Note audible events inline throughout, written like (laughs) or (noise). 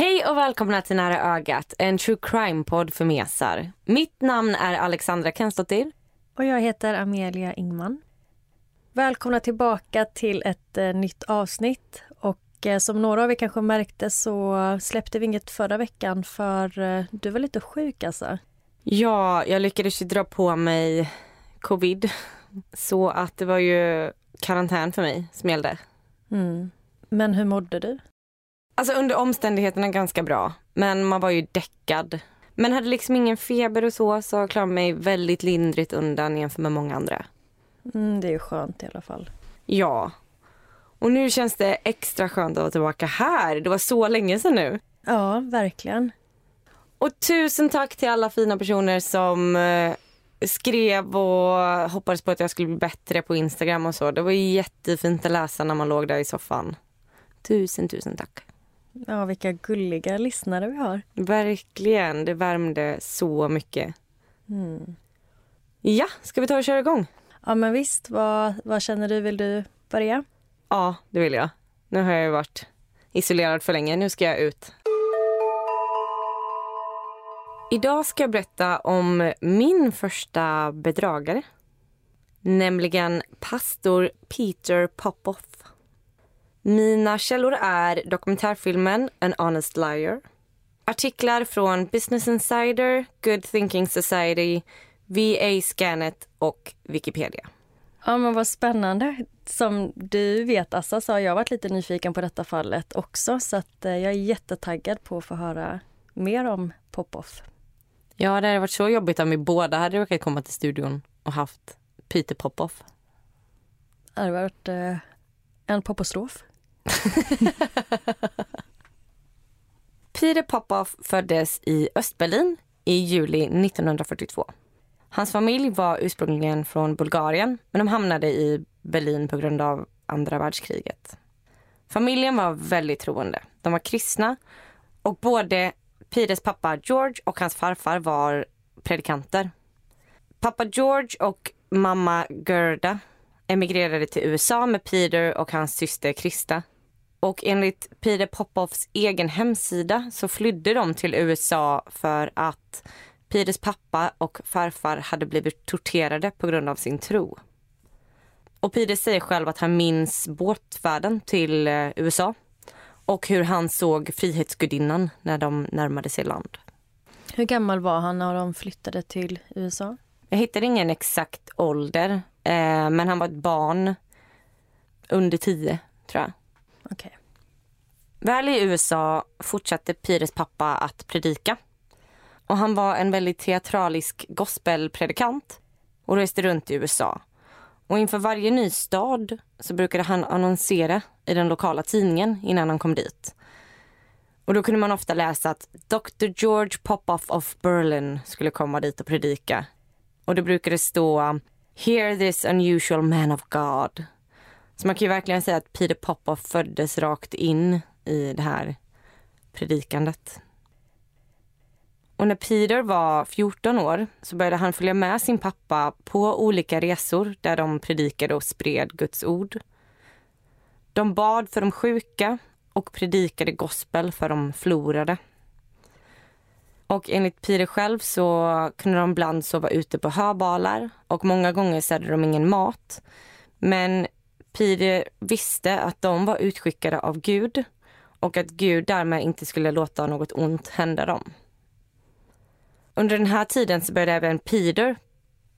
Hej och välkomna till Nära ögat, en true crime-podd för mesar. Mitt namn är Alexandra Kensdottir. Och jag heter Amelia Ingman. Välkomna tillbaka till ett eh, nytt avsnitt. Och eh, som några av er kanske märkte så släppte vi inget förra veckan för eh, du var lite sjuk alltså. Ja, jag lyckades ju dra på mig covid. Så att det var ju karantän för mig som gällde. Mm. Men hur mådde du? Alltså under omständigheterna ganska bra. Men man var ju däckad. Men hade liksom ingen feber och så, så klarade mig väldigt lindrigt undan jämfört med många andra. Mm, det är ju skönt i alla fall. Ja. Och nu känns det extra skönt att vara tillbaka här. Det var så länge sedan nu. Ja, verkligen. Och tusen tack till alla fina personer som eh, skrev och hoppades på att jag skulle bli bättre på Instagram och så. Det var jättefint att läsa när man låg där i soffan. Tusen, tusen tack. Ja, vilka gulliga lyssnare vi har. Verkligen. Det värmde så mycket. Mm. Ja, ska vi ta och köra igång? Ja, men visst. Vad, vad känner du? Vill du börja? Ja, det vill jag. Nu har jag varit isolerad för länge. Nu ska jag ut. Idag ska jag berätta om min första bedragare. Nämligen pastor Peter Popoff. Mina källor är dokumentärfilmen An Honest Liar, artiklar från Business Insider, Good Thinking Society, VA Scanet och Wikipedia. Ja, men vad spännande. Som du vet, Assa, så har jag varit lite nyfiken på detta fallet också. Så att eh, jag är jättetaggad på att få höra mer om Popoff. Ja, det hade varit så jobbigt om vi båda hade råkat komma till studion och haft Peter Popoff. Det hade varit eh, en popostrof. (laughs) Peter Popoff föddes i Östberlin i juli 1942. Hans familj var ursprungligen från Bulgarien men de hamnade i Berlin på grund av andra världskriget. Familjen var väldigt troende. De var kristna och både Peters pappa George och hans farfar var predikanter. Pappa George och mamma Gerda emigrerade till USA med Peter och hans syster Krista. Och enligt Peter Popoffs egen hemsida så flydde de till USA för att Peters pappa och farfar hade blivit torterade på grund av sin tro. Och Peter säger själv att han minns båtfärden till eh, USA och hur han såg Frihetsgudinnan när de närmade sig land. Hur gammal var han när de flyttade till USA? Jag hittade ingen exakt ålder, eh, men han var ett barn under tio, tror jag. Okay. Väl i USA fortsatte Pires pappa att predika. Och Han var en väldigt teatralisk gospelpredikant och reste runt i USA. Och Inför varje ny stad så brukade han annonsera i den lokala tidningen innan han kom dit. Och Då kunde man ofta läsa att Dr George Popoff of Berlin skulle komma dit och predika. Och det brukade stå “Hear this unusual man of God” Så man kan ju verkligen säga att Peter Popoff föddes rakt in i det här predikandet. Och när Peter var 14 år så började han följa med sin pappa på olika resor där de predikade och spred Guds ord. De bad för de sjuka och predikade gospel för de förlorade. Och enligt Peter själv så kunde de ibland sova ute på höbalar och många gånger så hade de ingen mat. Men Peter visste att de var utskickade av Gud och att Gud därmed inte skulle låta något ont hända dem. Under den här tiden så började även Peter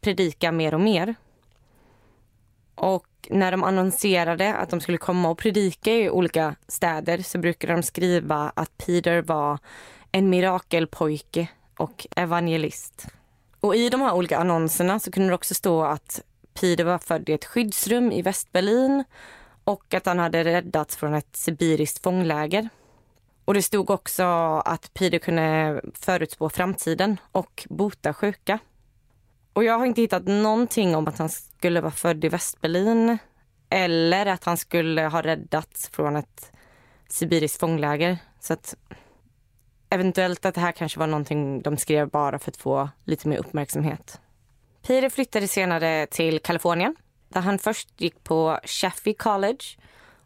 predika mer och mer. Och när de annonserade att de skulle komma och predika i olika städer så brukade de skriva att Peter var en mirakelpojke och evangelist. Och i de här olika annonserna så kunde det också stå att Pide var född i ett skyddsrum i Västberlin och att han hade räddats från ett sibiriskt fångläger. Och det stod också att Pide kunde förutspå framtiden och bota sjuka. Och jag har inte hittat någonting om att han skulle vara född i Västberlin eller att han skulle ha räddats från ett sibiriskt fångläger. Så att eventuellt att det här kanske var någonting de skrev bara för att få lite mer uppmärksamhet. Peter flyttade senare till Kalifornien där han först gick på Chaffee College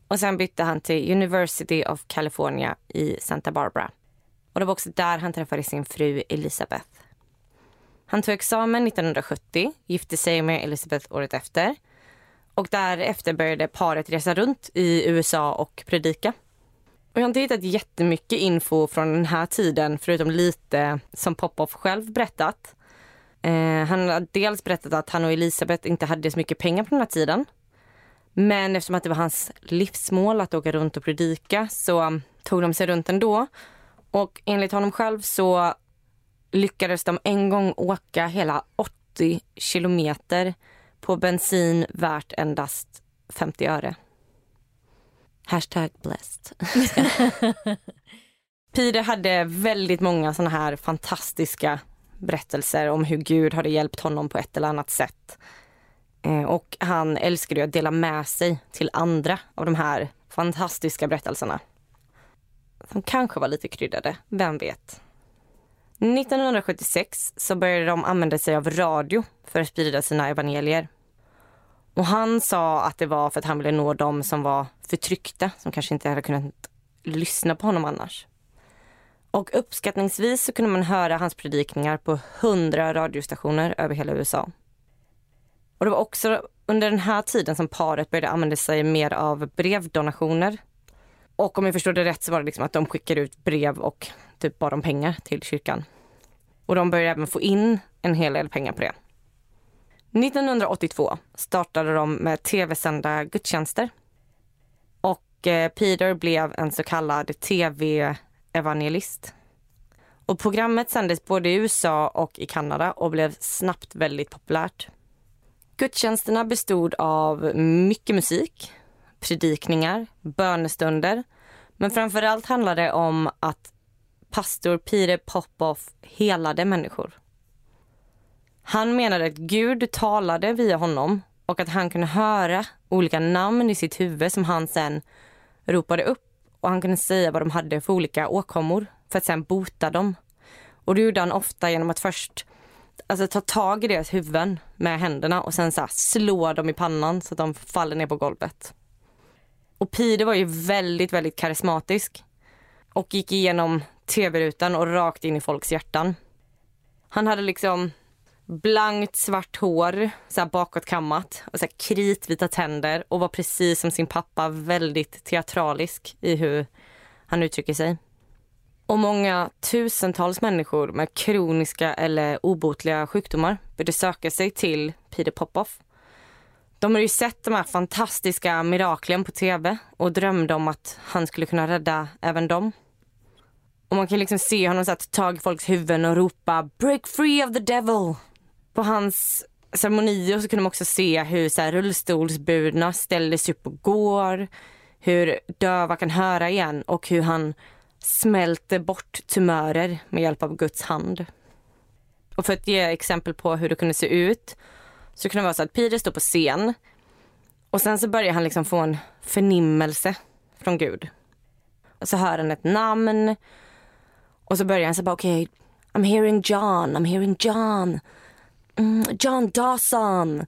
och sen bytte han till University of California i Santa Barbara. Och det var också där han träffade sin fru Elizabeth. Han tog examen 1970, gifte sig med Elizabeth året efter och därefter började paret resa runt i USA och predika. Och jag har inte hittat jättemycket info från den här tiden förutom lite som Popoff själv berättat. Eh, han har dels berättat att han och Elisabeth inte hade så mycket pengar på den här tiden. Men eftersom att det var hans livsmål att åka runt och predika så tog de sig runt ändå. Och enligt honom själv så lyckades de en gång åka hela 80 kilometer på bensin värt endast 50 öre. Hashtag blessed. (laughs) Pide hade väldigt många såna här fantastiska berättelser om hur Gud hade hjälpt honom på ett eller annat sätt. Eh, och han älskade att dela med sig till andra av de här fantastiska berättelserna. Som kanske var lite kryddade, vem vet? 1976 så började de använda sig av radio för att sprida sina evangelier. Och han sa att det var för att han ville nå de som var förtryckta, som kanske inte hade kunnat lyssna på honom annars. Och uppskattningsvis så kunde man höra hans predikningar på hundra radiostationer över hela USA. Och det var också under den här tiden som paret började använda sig mer av brevdonationer. Och om jag förstår det rätt så var det liksom att de skickade ut brev och typ bad om pengar till kyrkan. Och de började även få in en hel del pengar på det. 1982 startade de med tv-sända gudstjänster. Och eh, Peter blev en så kallad tv-evangelist. Och programmet sändes både i USA och i Kanada och blev snabbt väldigt populärt. Gudstjänsterna bestod av mycket musik, predikningar, bönestunder. Men framför allt handlade det om att pastor Peter Popoff helade människor. Han menade att Gud talade via honom och att han kunde höra olika namn i sitt huvud som han sen ropade upp och han kunde säga vad de hade för olika åkommor för att sen bota dem. Och det gjorde han ofta genom att först alltså, ta tag i deras huvuden med händerna och sen så här, slå dem i pannan så att de faller ner på golvet. Och Pide var ju väldigt, väldigt karismatisk och gick igenom tv-rutan och rakt in i folks hjärtan. Han hade liksom blankt svart hår, så här bakåtkammat och så här kritvita tänder och var precis som sin pappa väldigt teatralisk i hur han uttrycker sig. Och många tusentals människor med kroniska eller obotliga sjukdomar började söka sig till Peter Popoff. De hade ju sett de här fantastiska miraklen på tv och drömde om att han skulle kunna rädda även dem. Och man kan liksom se honom så ta tag i folks huvuden och ropa “Break free of the devil!” På hans ceremonier så kunde man också se hur så här, rullstolsburna ställer sig upp och går. Hur döva kan höra igen och hur han smälter bort tumörer med hjälp av Guds hand. Och för att ge exempel på hur det kunde se ut så kunde det vara så att Peter står på scen och sen så börjar han liksom få en förnimmelse från Gud. Och så hör han ett namn och så börjar han så bara okej, okay, I'm hearing John, I'm hearing John. Mm, John Dawson.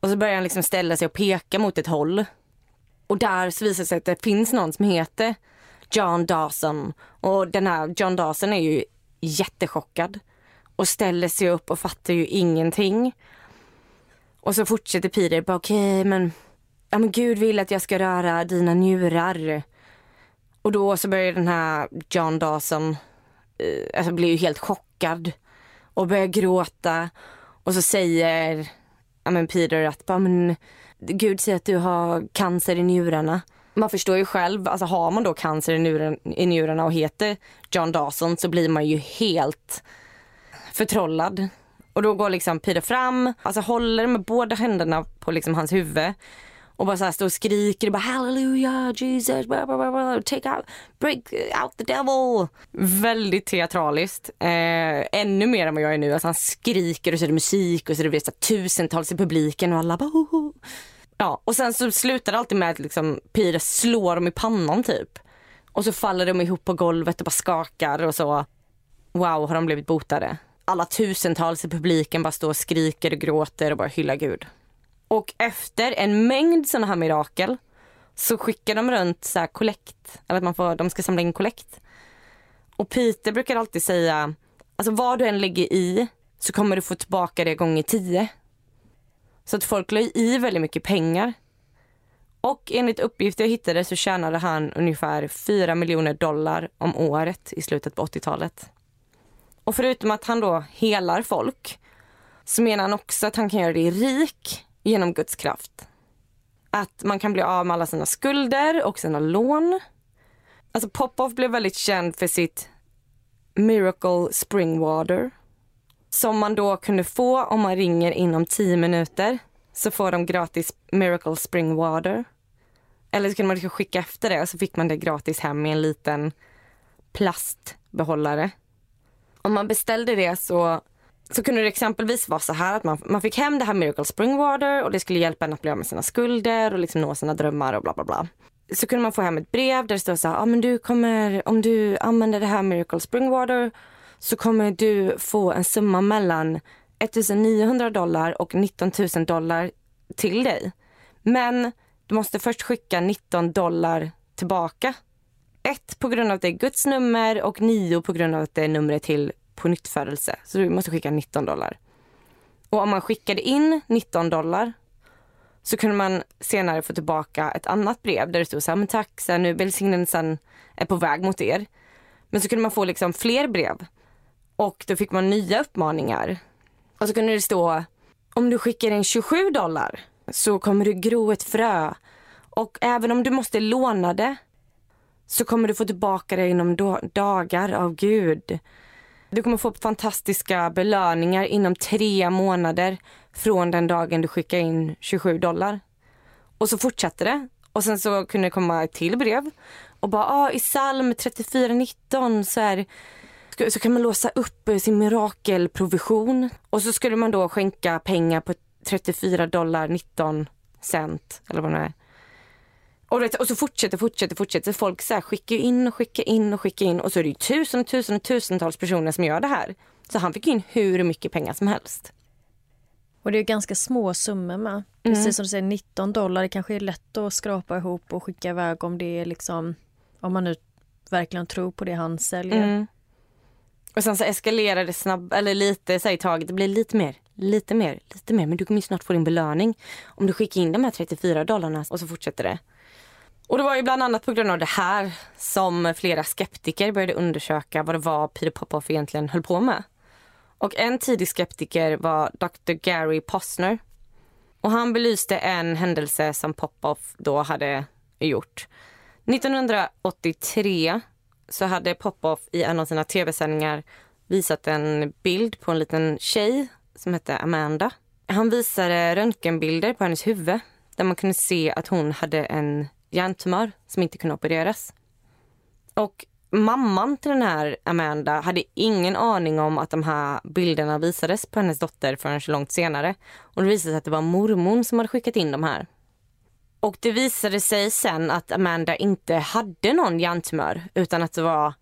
Och så börjar han liksom ställa sig och peka mot ett håll. Och där så visar det sig att det finns någon som heter John Dawson. Och den här John Dawson är ju jättechockad och ställer sig upp och fattar ju ingenting. Och så fortsätter Peter bara okej okay, men, ja, men Gud vill att jag ska röra dina njurar. Och då så börjar den här John Dawson, eh, alltså blir ju helt chockad och börjar gråta. Och så säger ja, men Peter att bara, men, Gud säger att du har cancer i njurarna. Man förstår ju själv, alltså har man då cancer i, njuren, i njurarna och heter John Dawson så blir man ju helt förtrollad. Och då går liksom Peter fram, alltså håller med båda händerna på liksom hans huvud och bara så här står och skriker och bara hallelujah Jesus, blah, blah, blah, take out, break out the devil. Väldigt teatraliskt. Eh, ännu mer än vad jag är nu. Alltså han skriker och så är det musik och så är det så tusentals i publiken och alla bara oh, oh. Ja, och sen så slutar det alltid med att liksom Pira slår dem i pannan typ. Och så faller de ihop på golvet och bara skakar och så. Wow, har de blivit botade. Alla tusentals i publiken bara står och skriker och gråter och bara hyllar Gud. Och efter en mängd sådana här mirakel så skickar de runt så här kollekt, eller att man får, de ska samla in kollekt. Och Peter brukar alltid säga, alltså vad du än lägger i så kommer du få tillbaka det gånger tio. Så att folk la i väldigt mycket pengar. Och enligt uppgifter jag hittade så tjänade han ungefär 4 miljoner dollar om året i slutet på 80-talet. Och förutom att han då helar folk så menar han också att han kan göra dig rik genom Guds kraft. Att man kan bli av med alla sina skulder och sina lån. Alltså Popoff blev väldigt känd för sitt Miracle Spring Water. Som man då kunde få om man ringer inom 10 minuter. Så får de gratis Miracle Spring Water. Eller så kunde man liksom skicka efter det och så fick man det gratis hem i en liten plastbehållare. Om man beställde det så så kunde det exempelvis vara så här att man, man fick hem det här Miracle Spring Water och det skulle hjälpa en att bli av med sina skulder och liksom nå sina drömmar och bla bla bla. Så kunde man få hem ett brev där det stod så här, ah, men du kommer, om du använder det här Miracle Spring Water så kommer du få en summa mellan 1900 dollar och 19 000 dollar till dig. Men du måste först skicka 19 dollar tillbaka. Ett på grund av att det är Guds nummer och nio på grund av att det är numret till på nyttfödelse. Så du måste skicka 19 dollar. Och om man skickade in 19 dollar så kunde man senare få tillbaka ett annat brev där det stod så här, men tack, så här, nu välsignelsen är på väg mot er. Men så kunde man få liksom fler brev. Och då fick man nya uppmaningar. Och så kunde det stå, om du skickar in 27 dollar så kommer du gro ett frö. Och även om du måste låna det så kommer du få tillbaka det inom dagar av Gud. Du kommer få fantastiska belöningar inom tre månader från den dagen du skickar in 27 dollar. Och så fortsatte det. Och sen så kunde det komma ett till brev. Och bara, ah, i psalm 34.19 så, är, så kan man låsa upp eh, sin mirakelprovision. Och så skulle man då skänka pengar på 34 dollar 19 cent, eller vad det är. Och, vet, och så fortsätter, fortsätter, fortsätter. Folk så här skickar in och skickar in och skickar in och så är det ju tusen och tusen och tusentals personer som gör det här. Så han fick in hur mycket pengar som helst. Och det är ganska små summor med. Precis mm. som du säger, 19 dollar det kanske är lätt att skrapa ihop och skicka iväg om det är liksom, om man nu verkligen tror på det han säljer. Mm. Och sen så eskalerar det snabbt, eller lite så här, i taget, det blir lite mer, lite mer, lite mer. Men du kommer snart få din belöning om du skickar in de här 34 dollarna och så fortsätter det. Och det var ju bland annat på grund av det här som flera skeptiker började undersöka vad det var Peter Popoff egentligen höll på med. Och en tidig skeptiker var Dr. Gary Posner. Och han belyste en händelse som Popoff då hade gjort. 1983 så hade Popoff i en av sina tv-sändningar visat en bild på en liten tjej som hette Amanda. Han visade röntgenbilder på hennes huvud där man kunde se att hon hade en hjärntumör som inte kunde opereras. Och mamman till den här Amanda hade ingen aning om att de här bilderna visades på hennes dotter förrän så långt senare. Och det visade sig att det var mormon som hade skickat in de här. Och det visade sig sen att Amanda inte hade någon hjärntumör utan att det var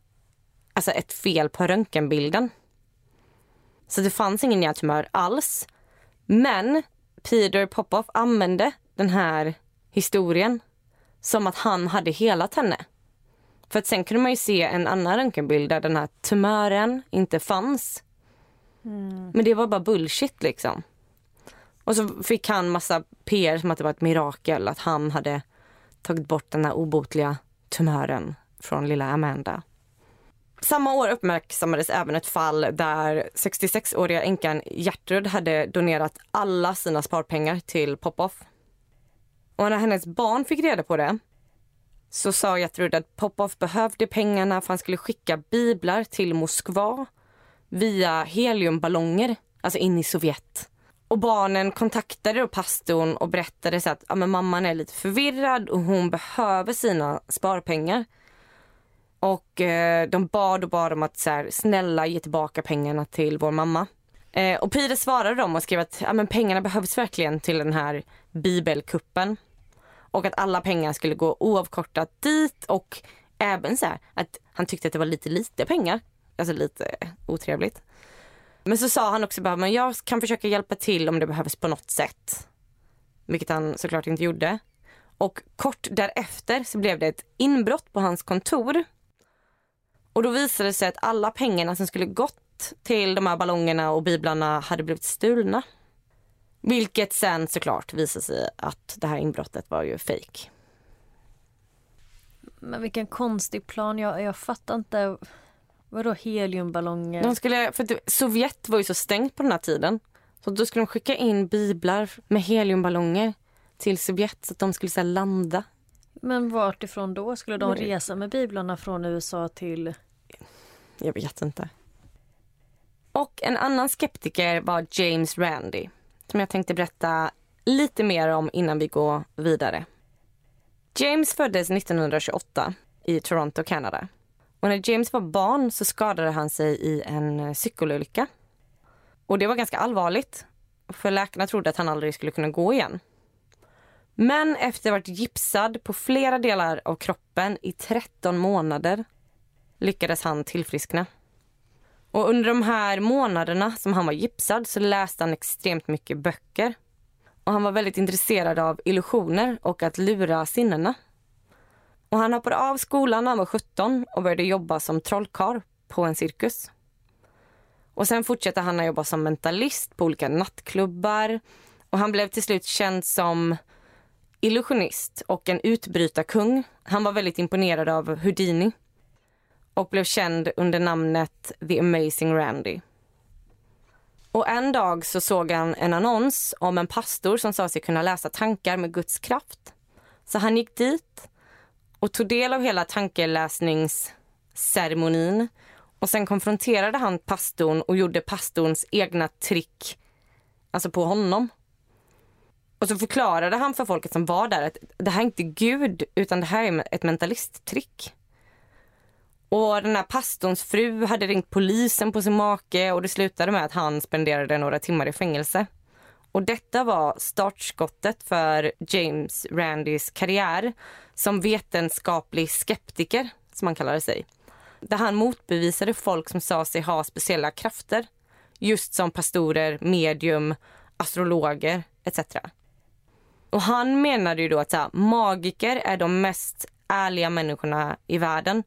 alltså ett fel på röntgenbilden. Så det fanns ingen hjärntumör alls. Men Peter Popoff använde den här historien som att han hade helat henne. För att sen kunde man ju se en annan röntgenbild där den här tumören inte fanns. Mm. Men det var bara bullshit liksom. Och så fick han massa PR som att det var ett mirakel att han hade tagit bort den här obotliga tumören från lilla Amanda. Samma år uppmärksammades även ett fall där 66-åriga änkan Gertrud hade donerat alla sina sparpengar till Popoff. Och när hennes barn fick reda på det så sa Gertrud att Popov behövde pengarna för han skulle skicka biblar till Moskva via heliumballonger, alltså in i Sovjet. Och barnen kontaktade då pastorn och berättade så att ja, men mamman är lite förvirrad och hon behöver sina sparpengar. Och eh, de bad och bad om att så här, snälla ge tillbaka pengarna till vår mamma. Eh, och Pire svarade dem och skrev att ja, men pengarna behövs verkligen till den här bibelkuppen. Och att alla pengar skulle gå oavkortat dit och även så här, att han tyckte att det var lite lite pengar. Alltså lite otrevligt. Men så sa han också bara, men jag kan försöka hjälpa till om det behövs på något sätt. Vilket han såklart inte gjorde. Och kort därefter så blev det ett inbrott på hans kontor. Och då visade det sig att alla pengarna som skulle gått till de här ballongerna och biblarna hade blivit stulna. Vilket sen såklart visade sig att det här inbrottet var ju fejk. Men vilken konstig plan. Jag, jag fattar inte. Vadå heliumballonger? De skulle, för att Sovjet var ju så stängt på den här tiden. Så då skulle de skicka in biblar med heliumballonger till Sovjet så att de skulle så landa. Men vart ifrån då? Skulle de resa med biblarna från USA till... Jag vet inte. Och en annan skeptiker var James Randi som jag tänkte berätta lite mer om innan vi går vidare. James föddes 1928 i Toronto, Kanada. Och när James var barn så skadade han sig i en eh, cykelolycka. Och det var ganska allvarligt, för läkarna trodde att han aldrig skulle kunna gå igen. Men efter att ha varit gipsad på flera delar av kroppen i 13 månader lyckades han tillfriskna. Och under de här månaderna som han var gipsad så läste han extremt mycket böcker. Och han var väldigt intresserad av illusioner och att lura sinnena. Och han hoppade av skolan när han var 17 och började jobba som trollkarl på en cirkus. Och sen fortsatte han att jobba som mentalist på olika nattklubbar. Och han blev till slut känd som illusionist och en utbrytarkung. Han var väldigt imponerad av Houdini och blev känd under namnet The Amazing Randy. Och en dag så såg han en annons om en pastor som sa sig kunna läsa tankar med Guds kraft. Så han gick dit och tog del av hela tankeläsningsceremonin. Och sen konfronterade han pastorn och gjorde pastorns egna trick alltså på honom. Och så förklarade han för folket som var där att det här är inte Gud utan det här är ett mentalisttrick. Och den här pastorns fru hade ringt polisen på sin make och det slutade med att han spenderade några timmar i fängelse. Och detta var startskottet för James Randys karriär som vetenskaplig skeptiker, som han kallade sig. Där han motbevisade folk som sa sig ha speciella krafter. Just som pastorer, medium, astrologer etc. Och han menade ju då att så här, magiker är de mest ärliga människorna i världen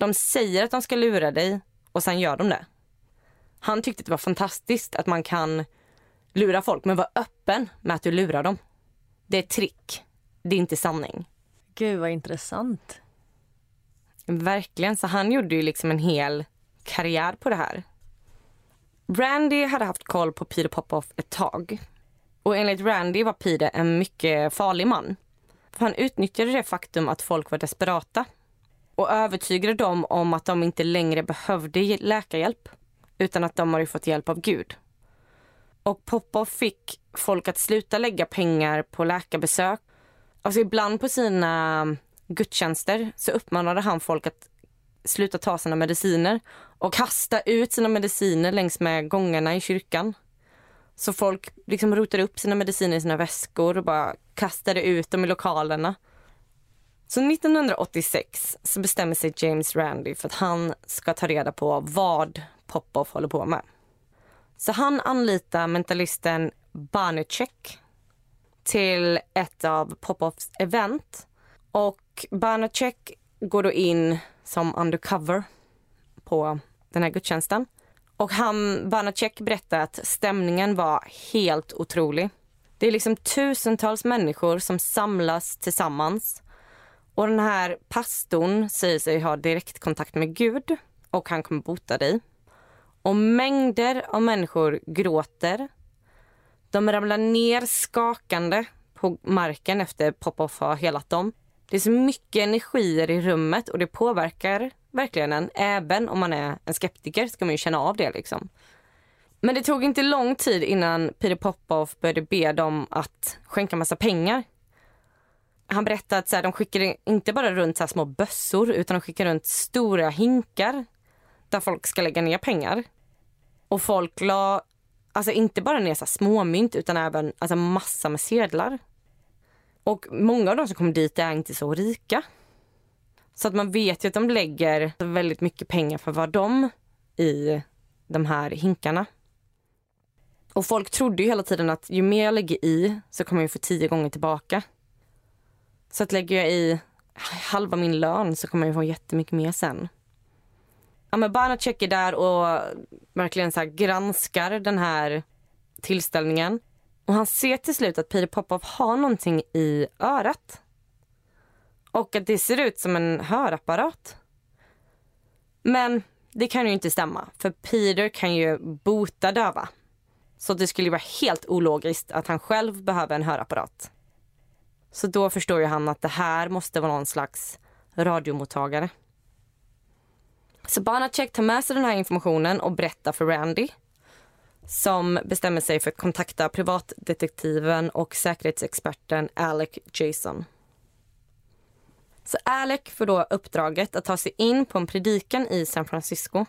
de säger att de ska lura dig och sen gör de det. Han tyckte det var fantastiskt att man kan lura folk men vara öppen med att du lurar dem. Det är ett trick. Det är inte sanning. Gud vad intressant. Verkligen. Så han gjorde ju liksom en hel karriär på det här. Randy hade haft koll på Peter Popoff ett tag. Och enligt Randy var Peter en mycket farlig man. För han utnyttjade det faktum att folk var desperata och övertygade dem om att de inte längre behövde läkarhjälp utan att de hade fått hjälp av Gud. Och Popov fick folk att sluta lägga pengar på läkarbesök. Alltså ibland på sina mm, gudstjänster så uppmanade han folk att sluta ta sina mediciner och kasta ut sina mediciner längs med gångarna i kyrkan. Så folk liksom rotade upp sina mediciner i sina väskor och bara kastade ut dem i lokalerna. Så 1986 så bestämmer sig James Randi för att han ska ta reda på vad Popoff håller på med. Så han anlitar mentalisten Barnacek till ett av Popoffs event. Och Barnacek går då in som undercover på den här gudstjänsten. Och han, Barnacek berättar att stämningen var helt otrolig. Det är liksom tusentals människor som samlas tillsammans och den här pastorn säger sig ha direktkontakt med Gud och han kommer bota dig. Och mängder av människor gråter. De ramlar ner skakande på marken efter Popoff har helat dem. Det är så mycket energier i rummet och det påverkar verkligen en. Även om man är en skeptiker ska man ju känna av det. liksom. Men det tog inte lång tid innan Peter Popoff började be dem att skänka massa pengar. Han berättade att så här, de skickade inte bara runt så små bössor utan de skickar runt stora hinkar där folk ska lägga ner pengar. Och folk la alltså inte bara ner så småmynt utan även alltså massa med sedlar. Och många av de som kommer dit är inte så rika. Så att man vet ju att de lägger väldigt mycket pengar för vad de i de här hinkarna. Och folk trodde ju hela tiden att ju mer jag lägger i så kommer jag få tio gånger tillbaka. Så att lägger jag i halva min lön så kommer jag få jättemycket mer sen. Ja, men Banacek är där och verkligen så granskar den här tillställningen. Och han ser till slut att Peter Popoff har någonting i örat. Och att det ser ut som en hörapparat. Men det kan ju inte stämma, för Peter kan ju bota döva. Så det skulle vara helt ologiskt att han själv behöver en hörapparat. Så då förstår ju han att det här måste vara någon slags radiomottagare. Så Banacek tar med sig den här informationen och berättar för Randy som bestämmer sig för att kontakta privatdetektiven och säkerhetsexperten Alec Jason. Så Alec får då uppdraget att ta sig in på en predikan i San Francisco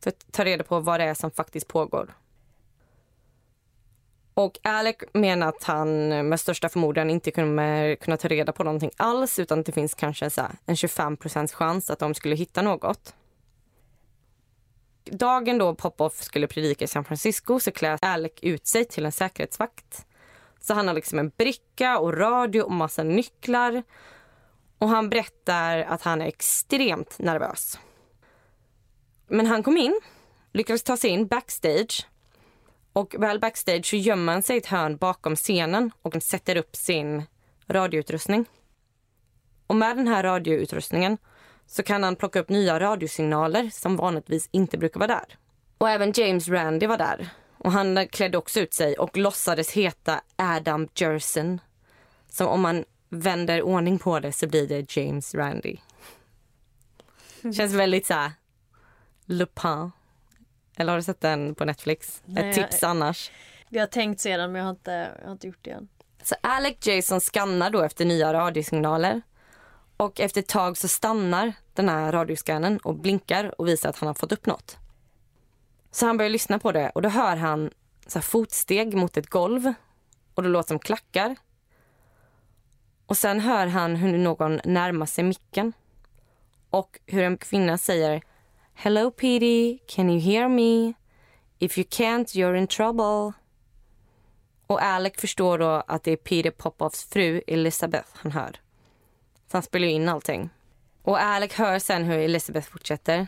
för att ta reda på vad det är som faktiskt pågår. Och Alec menar att han med största förmodan inte kommer kunna ta reda på någonting alls utan att det finns kanske så en 25 chans att de skulle hitta något. Dagen då Popoff skulle predika i San Francisco så klär Alec ut sig till en säkerhetsvakt. Så han har liksom en bricka och radio och massa nycklar. Och han berättar att han är extremt nervös. Men han kom in, lyckades ta sig in backstage. Och väl backstage så gömmer han sig i ett hörn bakom scenen och sätter upp sin radioutrustning. Och med den här radioutrustningen så kan han plocka upp nya radiosignaler som vanligtvis inte brukar vara där. Och även James Randy var där. Och Han klädde också ut sig och låtsades heta Adam Jerson. Så om man vänder ordning på det så blir det James Randy. Känns väldigt så här Lupin. Eller har du sett den på Netflix? Nej, Ett tips jag, annars. Vi har tänkt sedan men jag har inte, jag har inte gjort det än. Så Alec Jason skannar då efter nya radiosignaler. Och efter ett tag så stannar den här radioscannen och blinkar och visar att han har fått upp något. Så han börjar lyssna på det och då hör han så fotsteg mot ett golv och det låter som klackar. Och sen hör han hur någon närmar sig micken och hur en kvinna säger Hello Petey, can you hear me? If you can't you're in trouble. Och Alec förstår då att det är Peter Popoffs fru Elizabeth han hör. Så han spelar in allting. Och Alec hör sen hur Elizabeth fortsätter.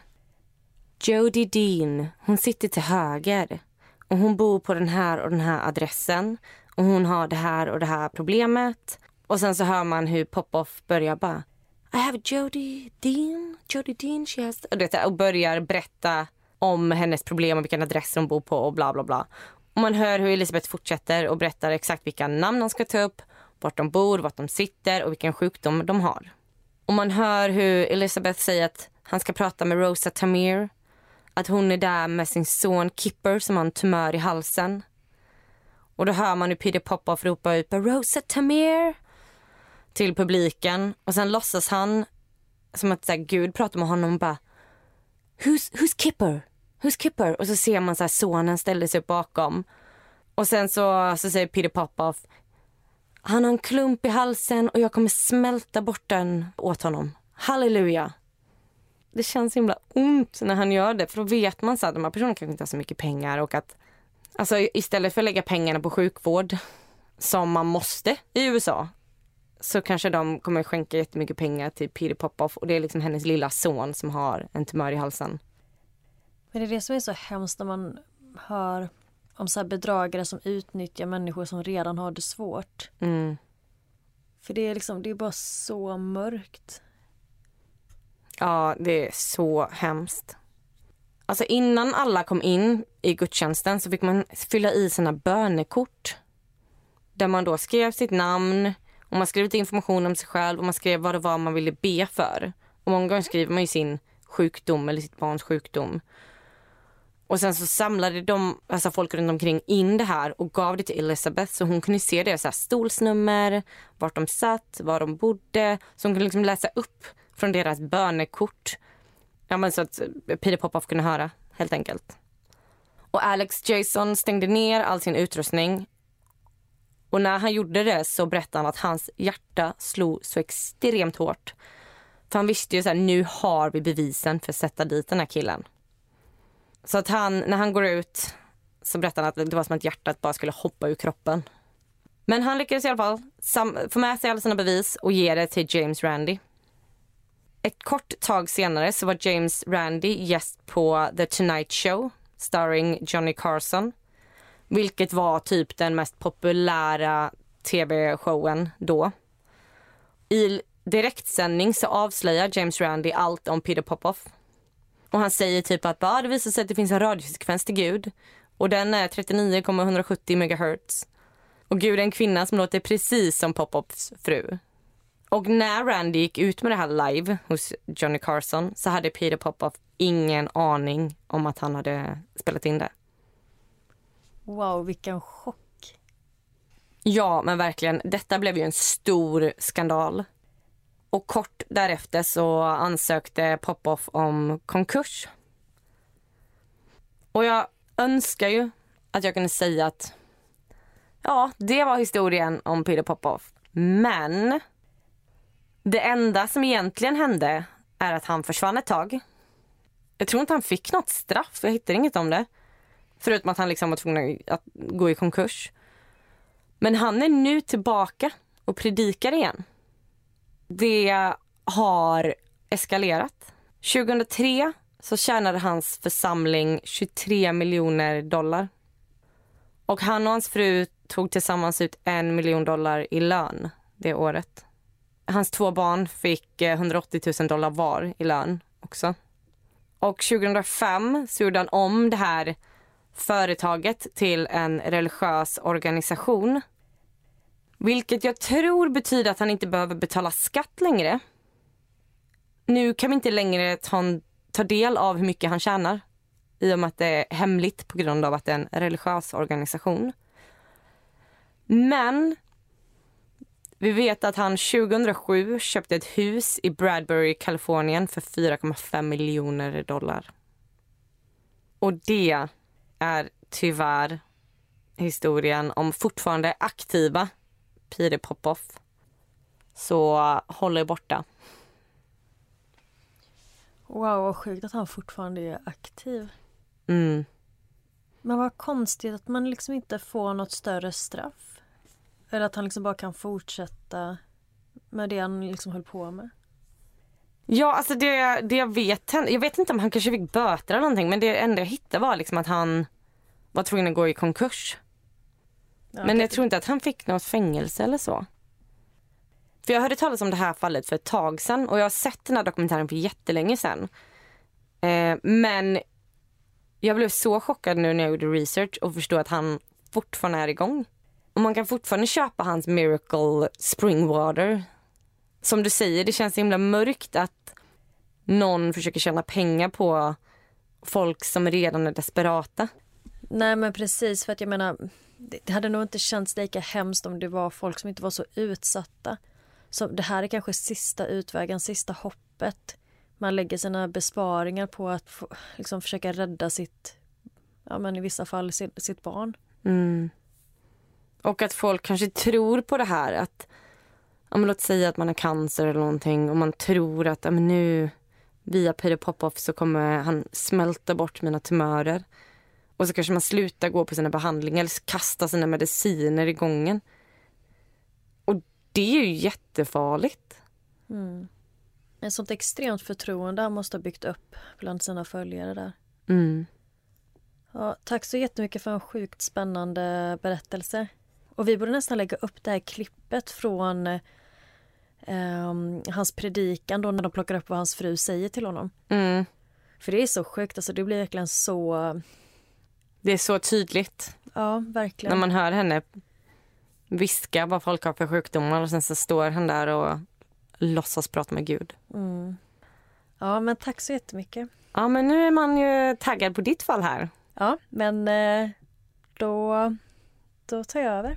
Jodie Dean, hon sitter till höger. Och hon bor på den här och den här adressen. Och hon har det här och det här problemet. Och sen så hör man hur Popoff börjar bara i have Jodie Dean, Jodie Dean, she has... Och, börjar berätta om hennes problem och vilken adress hon bor på och bla bla bla. Och man hör hur Elisabeth fortsätter och berättar exakt vilka namn hon ska ta upp vart de bor, vart de sitter och vilken sjukdom de har. Och man hör hur Elizabeth säger att han ska prata med Rosa Tamir. Att hon är där med sin son Kipper som har en tumör i halsen. Och då hör man hur Peter Popoff ropar ut Rosa Tamir till publiken. Och sen låtsas han som att så här, Gud pratar med honom och bara Who's, who's Kipper? Who's Kipper? Och så ser man så här, sonen ställer sig upp bakom. Och sen så, så säger Peter Popoff han har en klump i halsen och jag kommer smälta bort den åt honom. Halleluja. Det känns himla ont när han gör det för då vet man så att de här personerna kanske inte har så mycket pengar och att alltså istället för att lägga pengarna på sjukvård som man måste i USA så kanske de kommer skänka jättemycket pengar till Peter Popoff och det är liksom hennes lilla son som har en tumör i halsen. Men det är det som är så hemskt när man hör om så bedragare som utnyttjar människor som redan har det svårt. Mm. För det är liksom, det är bara så mörkt. Ja, det är så hemskt. Alltså innan alla kom in i gudstjänsten så fick man fylla i sina bönekort. där man då skrev sitt namn och man skrev lite information om sig själv och man skrev vad det var man ville be för. Och många gånger skriver man ju sin sjukdom eller sitt barns sjukdom. Och sen så samlade de, alltså folk runt omkring in det här och gav det till Elizabeth så hon kunde se deras stolsnummer, vart de satt, var de bodde. Så hon kunde liksom läsa upp från deras bönekort. Ja, men så att eh, Peter Popoff kunde höra helt enkelt. Och Alex Jason stängde ner all sin utrustning. Och när han gjorde det så berättade han att hans hjärta slog så extremt hårt. För han visste ju så här, nu har vi bevisen för att sätta dit den här killen. Så att han, när han går ut så berättar han att det var som att hjärtat bara skulle hoppa ur kroppen. Men han lyckades i alla fall få med sig alla sina bevis och ge det till James Randy. Ett kort tag senare så var James Randy gäst på The Tonight Show starring Johnny Carson. Vilket var typ den mest populära tv-showen då. I direktsändning så avslöjar James Randi allt om Peter Popoff. Och han säger typ att bara, det visar sig att det finns en radiofrekvens till Gud. Och den är 39,170 MHz. Och Gud är en kvinna som låter precis som Popoffs fru. Och när Randy gick ut med det här live hos Johnny Carson så hade Peter Popoff ingen aning om att han hade spelat in det. Wow, vilken chock. Ja, men verkligen. Detta blev ju en stor skandal. Och kort därefter så ansökte Popoff om konkurs. Och jag önskar ju att jag kunde säga att ja, det var historien om Peter Popoff. Men det enda som egentligen hände är att han försvann ett tag. Jag tror inte han fick något straff. Jag hittar inget om det. Förutom att han liksom var tvungen att gå i konkurs. Men han är nu tillbaka och predikar igen. Det har eskalerat. 2003 så tjänade hans församling 23 miljoner dollar. Och han och hans fru tog tillsammans ut en miljon dollar i lön det året. Hans två barn fick eh, 180 000 dollar var i lön också. Och 2005 så gjorde han om det här företaget till en religiös organisation. Vilket jag tror betyder att han inte behöver betala skatt längre. Nu kan vi inte längre ta, ta del av hur mycket han tjänar i och med att det är hemligt på grund av att det är en religiös organisation. Men vi vet att han 2007 köpte ett hus i Bradbury, Kalifornien för 4,5 miljoner dollar. Och det är tyvärr historien om fortfarande aktiva Peter Popoff. Så håll er borta. Wow, vad sjukt att han fortfarande är aktiv. Mm. Men vad konstigt att man liksom inte får något större straff. Eller att han liksom bara kan fortsätta med det han liksom höll på med. Ja, alltså det, det jag vet, jag vet inte om han kanske fick böter eller någonting men det enda jag hittade var liksom att han var tvungen att gå i konkurs. Ja, men jag tror inte att han fick något fängelse eller så. För jag hörde talas om det här fallet för ett tag sedan och jag har sett den här dokumentären för jättelänge sedan. Eh, men jag blev så chockad nu när jag gjorde research och förstod att han fortfarande är igång. Och man kan fortfarande köpa hans Miracle Springwater. Som du säger, det känns så himla mörkt att någon försöker tjäna pengar på folk som redan är desperata. Nej men precis, för att jag menar det hade nog inte känts lika hemskt om det var folk som inte var så utsatta. Så det här är kanske sista utvägen, sista hoppet. Man lägger sina besparingar på att få, liksom försöka rädda sitt, ja men i vissa fall sitt, sitt barn. Mm. Och att folk kanske tror på det här att, ja men låt säga att man har cancer eller någonting och man tror att, ja men nu via Peter Popoff så kommer han smälta bort mina tumörer. Och så kanske man slutar gå på sina behandlingar eller kasta sina mediciner i gången. Och det är ju jättefarligt. Mm. Ett sånt extremt förtroende han måste ha byggt upp bland sina följare där. Mm. Ja, tack så jättemycket för en sjukt spännande berättelse. Och vi borde nästan lägga upp det här klippet från eh, hans predikan då när de plockar upp vad hans fru säger till honom. Mm. För det är så sjukt, alltså det blir verkligen så det är så tydligt. Ja, verkligen. När man hör henne viska vad folk har för sjukdomar och sen så står han där och låtsas prata med Gud. Mm. Ja, men tack så jättemycket. Ja, men nu är man ju taggad på ditt fall här. Ja, men eh, då, då tar jag över.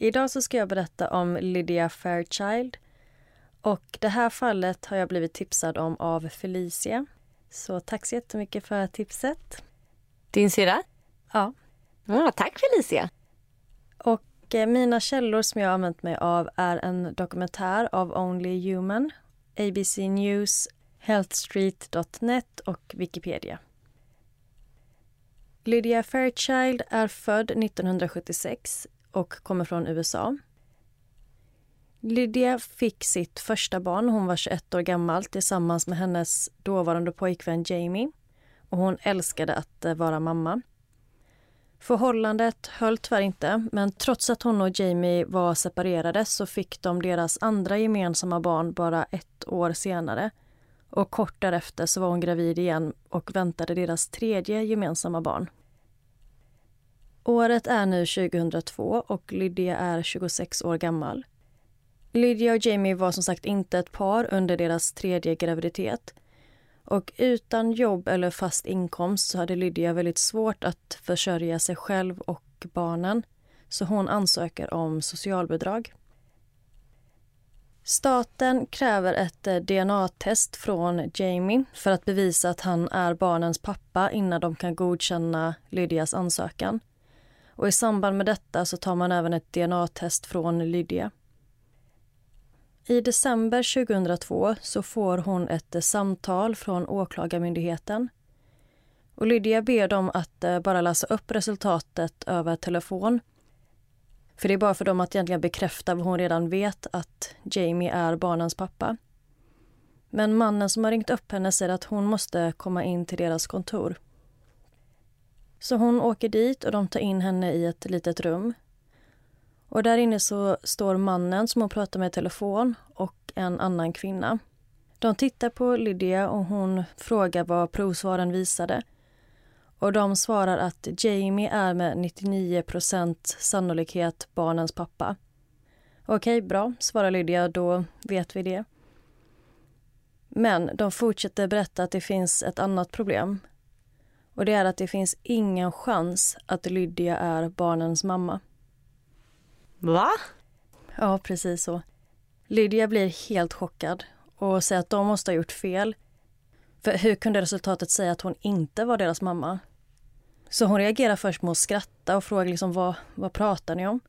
Idag så ska jag berätta om Lydia Fairchild. Och det här fallet har jag blivit tipsad om av Felicia. Så tack så jättemycket för tipset. Din syrra? Ja. Ja, tack Felicia. Och eh, mina källor som jag har använt mig av är en dokumentär av Only Human, ABC News, healthstreet.net och Wikipedia. Lydia Fairchild är född 1976 och kommer från USA. Lydia fick sitt första barn när hon var 21 år gammal tillsammans med hennes dåvarande pojkvän Jamie. Och hon älskade att eh, vara mamma. Förhållandet höll tyvärr inte, men trots att hon och Jamie var separerade så fick de deras andra gemensamma barn bara ett år senare. Och kort därefter så var hon gravid igen och väntade deras tredje gemensamma barn. Året är nu 2002 och Lydia är 26 år gammal. Lydia och Jamie var som sagt inte ett par under deras tredje graviditet. Och utan jobb eller fast inkomst så hade Lydia väldigt svårt att försörja sig själv och barnen. Så hon ansöker om socialbidrag. Staten kräver ett eh, DNA-test från Jamie för att bevisa att han är barnens pappa innan de kan godkänna Lydias ansökan. Och I samband med detta så tar man även ett DNA-test från Lydia. I december 2002 så får hon ett eh, samtal från Åklagarmyndigheten. Och Lydia ber dem att eh, bara läsa upp resultatet över telefon. För det är bara för dem att egentligen bekräfta vad hon redan vet, att Jamie är barnens pappa. Men mannen som har ringt upp henne säger att hon måste komma in till deras kontor. Så hon åker dit och de tar in henne i ett litet rum och där inne så står mannen som hon pratar med i telefon och en annan kvinna. De tittar på Lydia och hon frågar vad provsvaren visade. Och de svarar att Jamie är med 99% sannolikhet barnens pappa. Okej, bra, svarar Lydia, då vet vi det. Men de fortsätter berätta att det finns ett annat problem. Och det är att det finns ingen chans att Lydia är barnens mamma. Va? Ja, precis så. Lydia blir helt chockad och säger att de måste ha gjort fel. För hur kunde resultatet säga att hon inte var deras mamma? Så hon reagerar först med att skratta och frågar liksom vad, vad pratar ni om?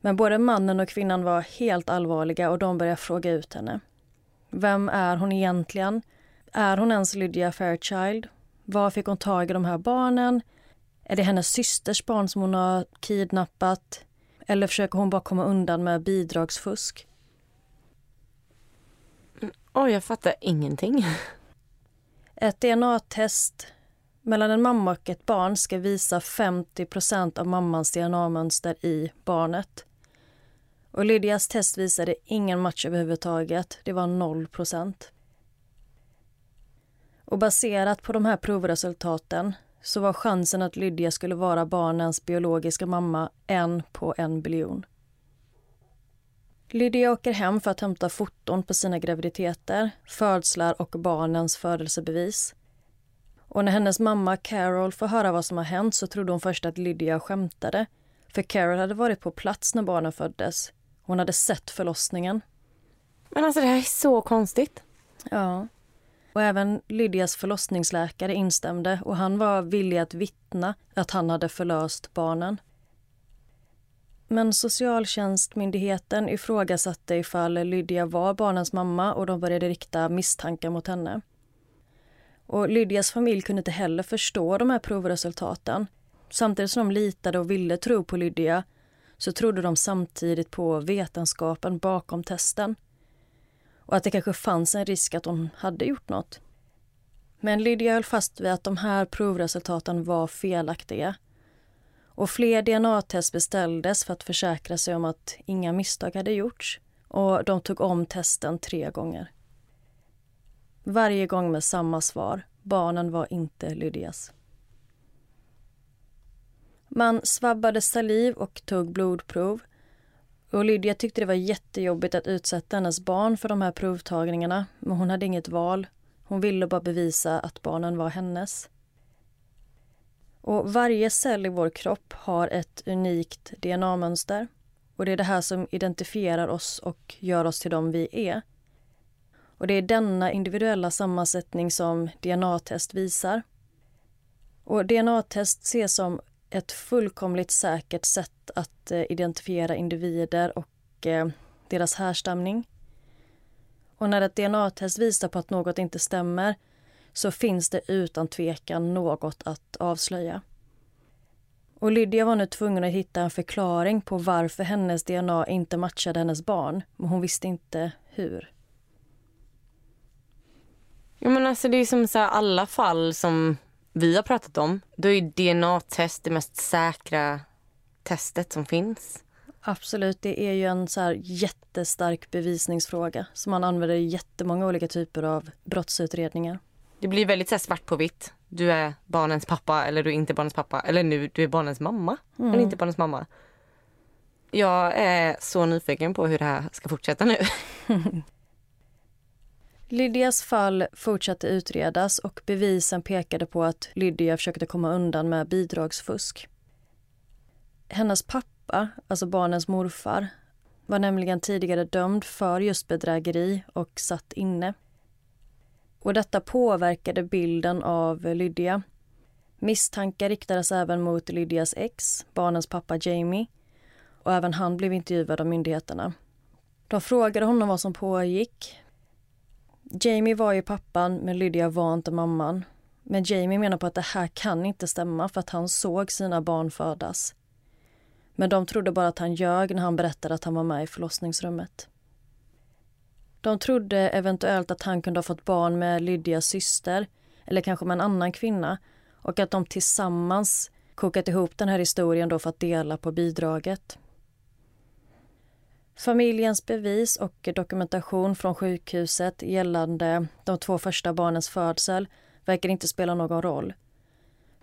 Men både mannen och kvinnan var helt allvarliga och de börjar fråga ut henne. Vem är hon egentligen? Är hon ens Lydia Fairchild? Var fick hon tag i de här barnen? Är det hennes systers barn som hon har kidnappat? Eller försöker hon bara komma undan med bidragsfusk? Oj, jag fattar ingenting. (laughs) Ett DNA-test mellan en mamma och ett barn ska visa 50% av mammans DNA-mönster i barnet. Och Lydias test visade ingen match överhuvudtaget. Det var 0 Och baserat på de här provresultaten så var chansen att Lydia skulle vara barnens biologiska mamma en på en biljon. Lydia åker hem för att hämta foton på sina graviditeter, födslar och barnens födelsebevis. Och när hennes mamma Carol får höra vad som har hänt så trodde hon först att Lydia skämtade. För Carol hade varit på plats när barnen föddes. Hon hade sett förlossningen. Men alltså det här är så konstigt. Ja. Och även Lydias förlossningsläkare instämde och han var villig att vittna att han hade förlöst barnen. Men socialtjänstmyndigheten ifrågasatte ifall Lydia var barnens mamma och de började rikta misstankar mot henne. Och Lydias familj kunde inte heller förstå de här provresultaten. Samtidigt som de litade och ville tro på Lydia så trodde de samtidigt på vetenskapen bakom testen. Och att det kanske fanns en risk att hon hade gjort något. Men Lydia höll fast vid att de här provresultaten var felaktiga. Och fler DNA-test beställdes för att försäkra sig om att inga misstag hade gjorts. Och de tog om testen tre gånger. Varje gång med samma svar. Barnen var inte Lydias. Man svabbade saliv och tog blodprov. Och Lydia tyckte det var jättejobbigt att utsätta hennes barn för de här provtagningarna, men hon hade inget val. Hon ville bara bevisa att barnen var hennes. Och varje cell i vår kropp har ett unikt DNA-mönster. Och det är det här som identifierar oss och gör oss till dem vi är. Och det är denna individuella sammansättning som DNA-test visar. Och DNA-test ses som ett fullkomligt säkert sätt att eh, identifiera individer och eh, deras härstamning. Och när ett DNA-test visar på att något inte stämmer så finns det utan tvekan något att avslöja. Och Lydia var nu tvungen att hitta en förklaring på varför hennes DNA inte matchade hennes barn, men hon visste inte hur. Ja, men alltså, det är som så här, alla fall som vi har pratat om. Då är DNA-test det mest säkra testet som finns. Absolut, det är ju en så jättestark bevisningsfråga som man använder i jättemånga olika typer av brottsutredningar. Det blir väldigt så svart på vitt. Du är barnens pappa eller du är inte barnens pappa. Eller nu, du är barnens mamma mm. eller inte barnens mamma. Jag är så nyfiken på hur det här ska fortsätta nu. (laughs) Lydias fall fortsatte utredas och bevisen pekade på att Lydia försökte komma undan med bidragsfusk. Hennes pappa, alltså barnens morfar, var nämligen tidigare dömd för just bedrägeri och satt inne. Och detta påverkade bilden av Lydia. Misstankar riktades även mot Lydias ex, barnens pappa Jamie, och även han blev intervjuad av myndigheterna. De frågade honom vad som pågick, Jamie var ju pappan, men Lydia var inte mamman. Men Jamie menar på att det här kan inte stämma för att han såg sina barn födas. Men de trodde bara att han ljög när han berättade att han var med i förlossningsrummet. De trodde eventuellt att han kunde ha fått barn med Lydias syster eller kanske med en annan kvinna och att de tillsammans kokat ihop den här historien då för att dela på bidraget. Familjens bevis och dokumentation från sjukhuset gällande de två första barnens födsel verkar inte spela någon roll.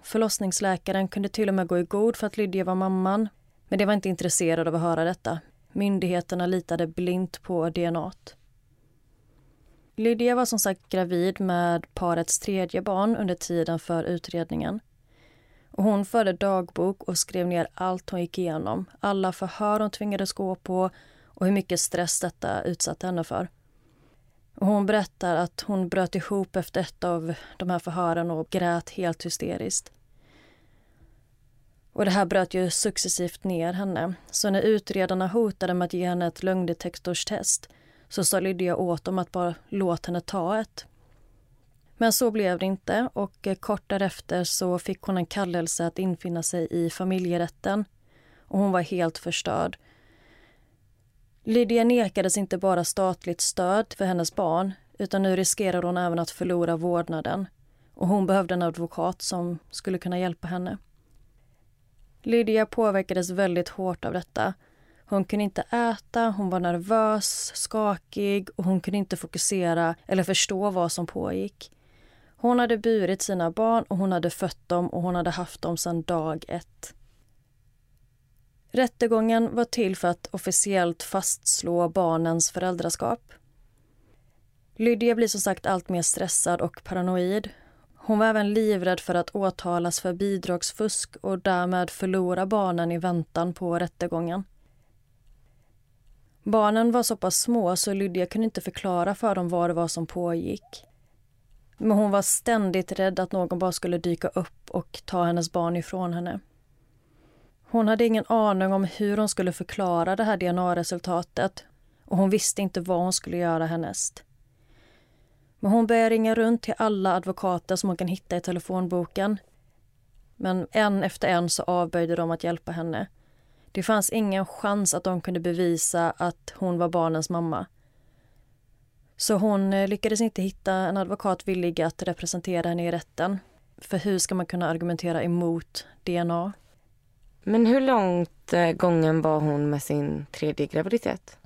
Förlossningsläkaren kunde till och med gå i god för att Lydia var mamman men de var inte intresserade av att höra detta. Myndigheterna litade blint på DNA. Lydia var som sagt gravid med parets tredje barn under tiden för utredningen. Och hon förde dagbok och skrev ner allt hon gick igenom. Alla förhör hon tvingades gå på och hur mycket stress detta utsatte henne för. Och hon berättar att hon bröt ihop efter ett av de här förhören och grät helt hysteriskt. Och det här bröt ju successivt ner henne. Så när utredarna hotade med att ge henne ett lögndetektorstest så sa Lydia åt dem att bara låta henne ta ett. Men så blev det inte och kort därefter så fick hon en kallelse att infinna sig i familjerätten. Och hon var helt förstörd. Lydia nekades inte bara statligt stöd för hennes barn utan nu riskerar hon även att förlora vårdnaden. Och hon behövde en advokat som skulle kunna hjälpa henne. Lydia påverkades väldigt hårt av detta. Hon kunde inte äta, hon var nervös, skakig och hon kunde inte fokusera eller förstå vad som pågick. Hon hade burit sina barn och hon hade fött dem och hon hade haft dem sedan dag ett. Rättegången var till för att officiellt fastslå barnens föräldraskap. Lydia blir som sagt allt mer stressad och paranoid. Hon var även livrädd för att åtalas för bidragsfusk och därmed förlora barnen i väntan på rättegången. Barnen var så pass små så Lydia kunde inte förklara för dem vad det var som pågick. Men hon var ständigt rädd att någon bara skulle dyka upp och ta hennes barn ifrån henne. Hon hade ingen aning om hur hon skulle förklara det här DNA-resultatet och hon visste inte vad hon skulle göra härnäst. Men hon började ringa runt till alla advokater som hon kan hitta i telefonboken. Men en efter en så avböjde de att hjälpa henne. Det fanns ingen chans att de kunde bevisa att hon var barnens mamma. Så hon eh, lyckades inte hitta en advokat villig att representera henne i rätten. För hur ska man kunna argumentera emot DNA? Men hur långt eh, gången var hon med sin tredje graviditet?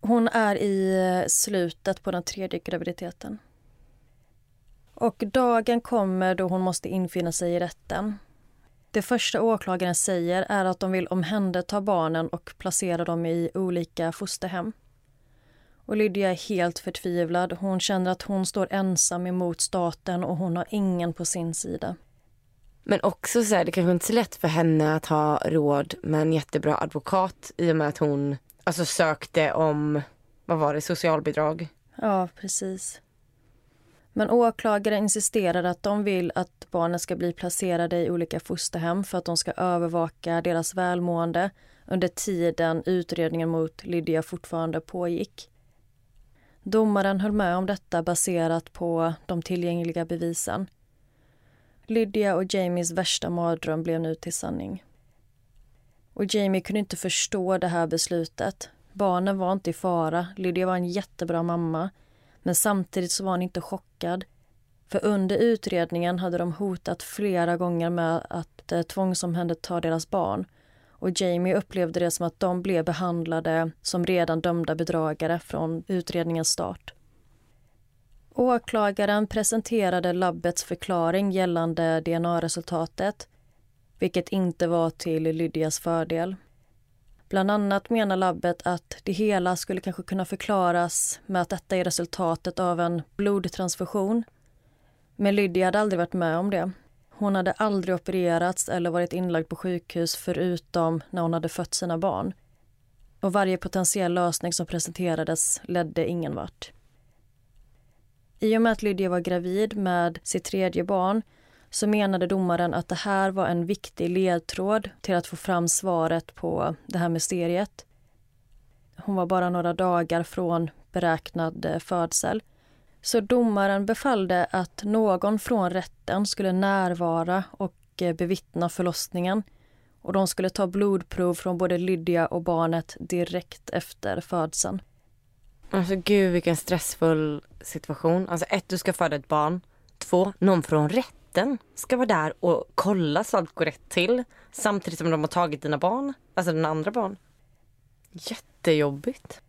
Hon är i slutet på den tredje graviditeten. Och dagen kommer då hon måste infinna sig i rätten. Det första åklagaren säger är att de vill omhänderta barnen och placera dem i olika fosterhem. Och Lydia är helt förtvivlad. Hon känner att hon står ensam emot staten och hon har ingen på sin sida. Men också så här, det kanske inte är så lätt för henne att ha råd med en jättebra advokat i och med att hon alltså sökte om, vad var det, socialbidrag? Ja, precis. Men åklagare insisterar att de vill att barnen ska bli placerade i olika fosterhem för att de ska övervaka deras välmående under tiden utredningen mot Lydia fortfarande pågick. Domaren höll med om detta baserat på de tillgängliga bevisen. Lydia och Jamies värsta mardröm blev nu till sanning. Och Jamie kunde inte förstå det här beslutet. Barnen var inte i fara. Lydia var en jättebra mamma. Men samtidigt så var han inte chockad. För under utredningen hade de hotat flera gånger med att eh, tvångsomhänderta deras barn. Och Jamie upplevde det som att de blev behandlade som redan dömda bedragare från utredningens start. Åklagaren presenterade labbets förklaring gällande DNA-resultatet vilket inte var till Lydias fördel. Bland annat menar labbet att det hela skulle kanske kunna förklaras med att detta är resultatet av en blodtransfusion. Men Lydia hade aldrig varit med om det. Hon hade aldrig opererats eller varit inlagd på sjukhus förutom när hon hade fött sina barn. Och varje potentiell lösning som presenterades ledde ingen vart. I och med att Lydia var gravid med sitt tredje barn så menade domaren att det här var en viktig ledtråd till att få fram svaret på det här mysteriet. Hon var bara några dagar från beräknad eh, födsel. Så domaren befallde att någon från rätten skulle närvara och eh, bevittna förlossningen. Och de skulle ta blodprov från både Lydia och barnet direkt efter födseln. Alltså gud vilken stressfull situation. Alltså ett, du ska föda ett barn. Två, någon från rätten ska vara där och kolla så allt går rätt till. Samtidigt som de har tagit dina barn. Alltså den andra barn. Jättejobbigt.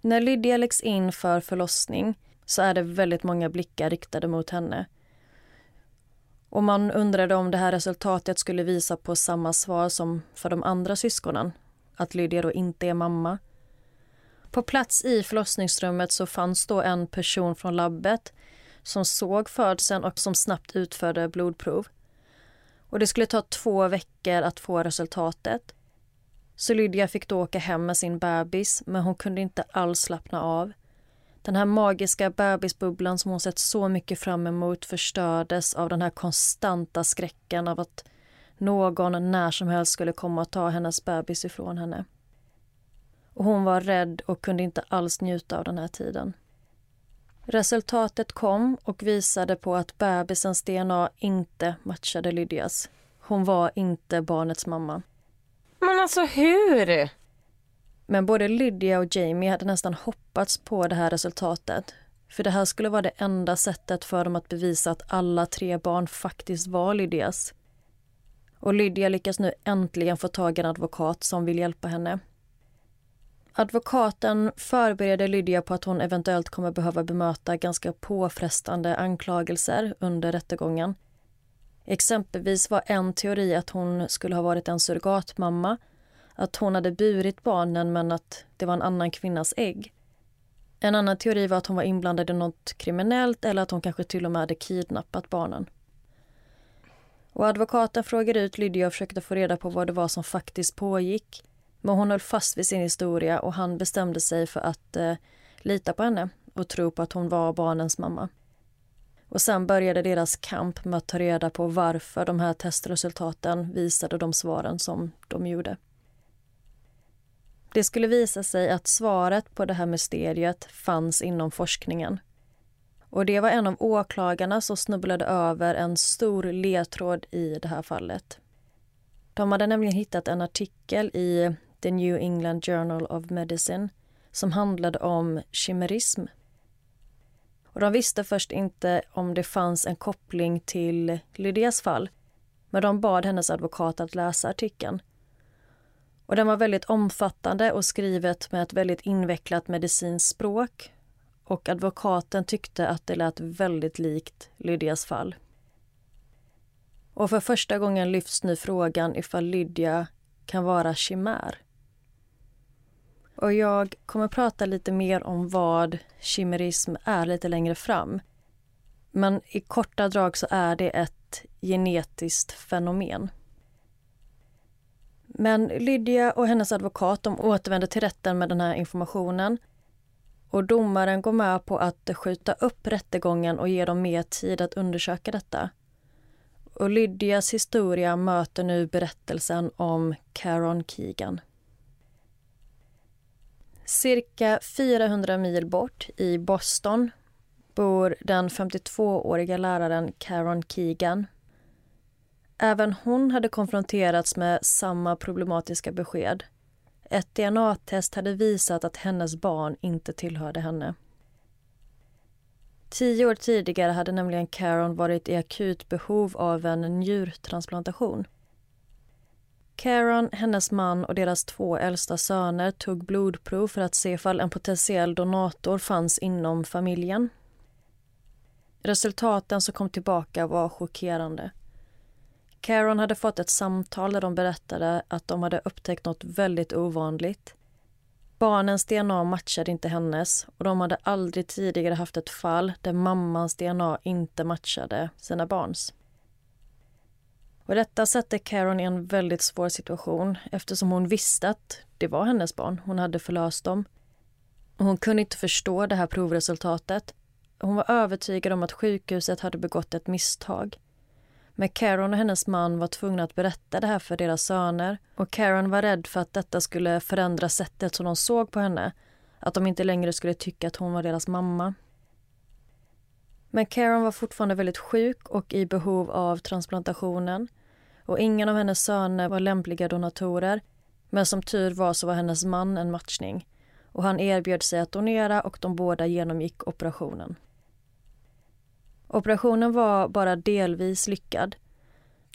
När Lydia läggs in för förlossning så är det väldigt många blickar riktade mot henne. Och man undrade om det här resultatet skulle visa på samma svar som för de andra syskonen. Att Lydia då inte är mamma. På plats i förlossningsrummet så fanns då en person från labbet som såg födseln och som snabbt utförde blodprov. Och det skulle ta två veckor att få resultatet. Så Lydia fick då åka hem med sin bebis, men hon kunde inte alls slappna av. Den här magiska bebisbubblan som hon sett så mycket fram emot förstördes av den här konstanta skräcken av att någon när som helst skulle komma och ta hennes bebis ifrån henne. Och hon var rädd och kunde inte alls njuta av den här tiden. Resultatet kom och visade på att bebisens DNA inte matchade Lydias. Hon var inte barnets mamma. Men alltså hur? Men både Lydia och Jamie hade nästan hoppats på det här resultatet. För det här skulle vara det enda sättet för dem att bevisa att alla tre barn faktiskt var Lydias. Och Lydia lyckas nu äntligen få tag i en advokat som vill hjälpa henne. Advokaten förbereder Lydia på att hon eventuellt kommer behöva bemöta ganska påfrestande anklagelser under rättegången. Exempelvis var en teori att hon skulle ha varit en surrogatmamma, att hon hade burit barnen men att det var en annan kvinnas ägg. En annan teori var att hon var inblandad i något kriminellt eller att hon kanske till och med hade kidnappat barnen. Och advokaten frågade ut Lydia och försökte få reda på vad det var som faktiskt pågick. Men hon höll fast vid sin historia och han bestämde sig för att eh, lita på henne och tro på att hon var barnens mamma. Och sen började deras kamp med att ta reda på varför de här testresultaten visade de svaren som de gjorde. Det skulle visa sig att svaret på det här mysteriet fanns inom forskningen. Och det var en av åklagarna som snubblade över en stor ledtråd i det här fallet. De hade nämligen hittat en artikel i The New England Journal of Medicine som handlade om chimerism. Och de visste först inte om det fanns en koppling till Lydias fall men de bad hennes advokat att läsa artikeln. Och den var väldigt omfattande och skrivet med ett väldigt invecklat medicinskt språk och advokaten tyckte att det lät väldigt likt Lydias fall. Och för första gången lyfts nu frågan ifall Lydia kan vara chimär. Och jag kommer prata lite mer om vad chimerism är lite längre fram. Men i korta drag så är det ett genetiskt fenomen. Men Lydia och hennes advokat de återvänder till rätten med den här informationen och domaren går med på att skjuta upp rättegången och ge dem mer tid att undersöka detta. Och Lydias historia möter nu berättelsen om Caron Keegan. Cirka 400 mil bort, i Boston, bor den 52-åriga läraren Karen Keegan. Även hon hade konfronterats med samma problematiska besked. Ett DNA-test hade visat att hennes barn inte tillhörde henne. Tio år tidigare hade nämligen Karen varit i akut behov av en njurtransplantation. Karen, hennes man och deras två äldsta söner tog blodprov för att se ifall en potentiell donator fanns inom familjen. Resultaten som kom tillbaka var chockerande. Karen hade fått ett samtal där de berättade att de hade upptäckt något väldigt ovanligt. Barnens DNA matchade inte hennes och de hade aldrig tidigare haft ett fall där mammans DNA inte matchade sina barns. Och detta satte Karen i en väldigt svår situation eftersom hon visste att det var hennes barn. Hon hade förlöst dem. hon kunde inte förstå det här provresultatet. Hon var övertygad om att sjukhuset hade begått ett misstag. Men Karen och hennes man var tvungna att berätta det här för deras söner och Karen var rädd för att detta skulle förändra sättet som de såg på henne. Att de inte längre skulle tycka att hon var deras mamma. Men Karen var fortfarande väldigt sjuk och i behov av transplantationen. Och ingen av hennes söner var lämpliga donatorer. Men som tur var så var hennes man en matchning. Och han erbjöd sig att donera och de båda genomgick operationen. Operationen var bara delvis lyckad.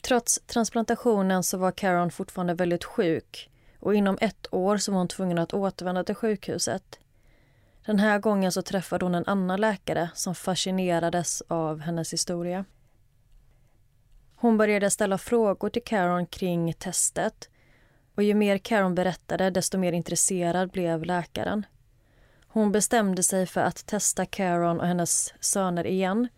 Trots transplantationen så var Karen fortfarande väldigt sjuk och inom ett år så var hon tvungen att återvända till sjukhuset. Den här gången så träffade hon en annan läkare som fascinerades av hennes historia. Hon började ställa frågor till Caron kring testet och ju mer Caron berättade desto mer intresserad blev läkaren. Hon bestämde sig för att testa Caron och hennes söner igen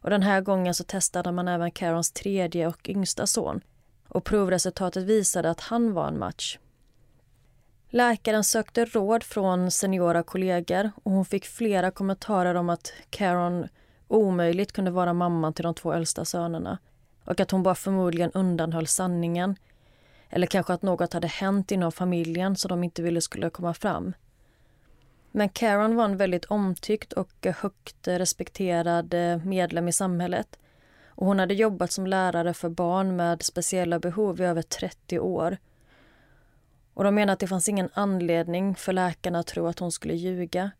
och den här gången så testade man även Carons tredje och yngsta son och provresultatet visade att han var en match. Läkaren sökte råd från seniora kollegor och hon fick flera kommentarer om att Karen omöjligt kunde vara mamman till de två äldsta sönerna och att hon bara förmodligen undanhöll sanningen. Eller kanske att något hade hänt inom familjen som de inte ville skulle komma fram. Men Karen var en väldigt omtyckt och högt respekterad eh, medlem i samhället. Och hon hade jobbat som lärare för barn med speciella behov i över 30 år. Och de menar att det fanns ingen anledning för läkarna att tro att hon skulle ljuga.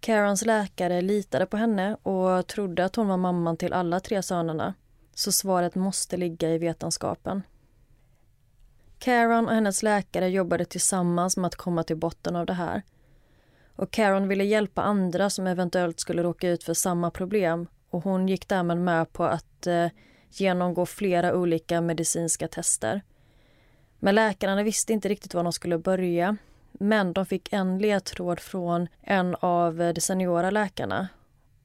Karons läkare litade på henne och trodde att hon var mamman till alla tre sönerna. Så svaret måste ligga i vetenskapen. Caron och hennes läkare jobbade tillsammans med att komma till botten av det här och Caron ville hjälpa andra som eventuellt skulle råka ut för samma problem och hon gick därmed med på att eh, genomgå flera olika medicinska tester. Men läkarna visste inte riktigt var de skulle börja. Men de fick en ledtråd från en av de seniora läkarna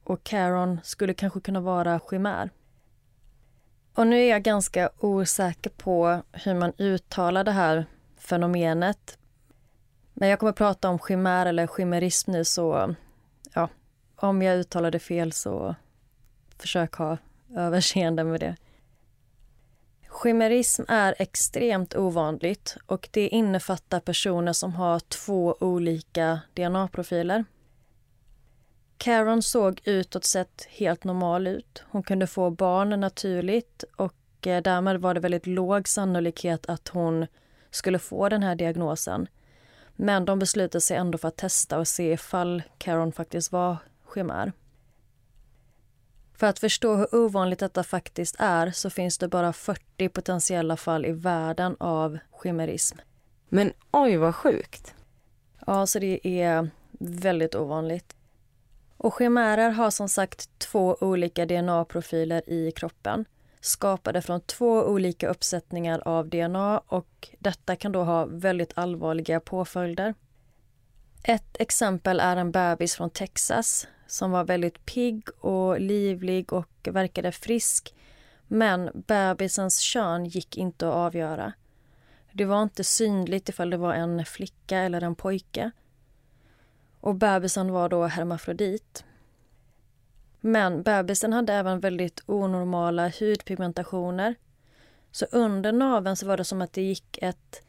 och Caron skulle kanske kunna vara chimär. Och nu är jag ganska osäker på hur man uttalar det här fenomenet. Men jag kommer att prata om chimär eller chimerism nu så ja, om jag uttalar det fel så försök ha överseende med det. Chimerism är extremt ovanligt och det innefattar personer som har två olika DNA-profiler. Karen såg utåt sett helt normal ut. Hon kunde få barn naturligt och eh, därmed var det väldigt låg sannolikhet att hon skulle få den här diagnosen. Men de beslutade sig ändå för att testa och se ifall Karen faktiskt var chimär. För att förstå hur ovanligt detta faktiskt är så finns det bara 40 potentiella fall i världen av chimerism. Men oj, vad sjukt. Ja, så det är väldigt ovanligt. Och chimärer har som sagt två olika DNA-profiler i kroppen skapade från två olika uppsättningar av DNA och detta kan då ha väldigt allvarliga påföljder. Ett exempel är en bebis från Texas som var väldigt pigg och livlig och verkade frisk. Men bebisens kön gick inte att avgöra. Det var inte synligt ifall det var en flicka eller en pojke. Och bebisen var då hermafrodit. Men bebisen hade även väldigt onormala hudpigmentationer. Så under naveln så var det som att det gick ett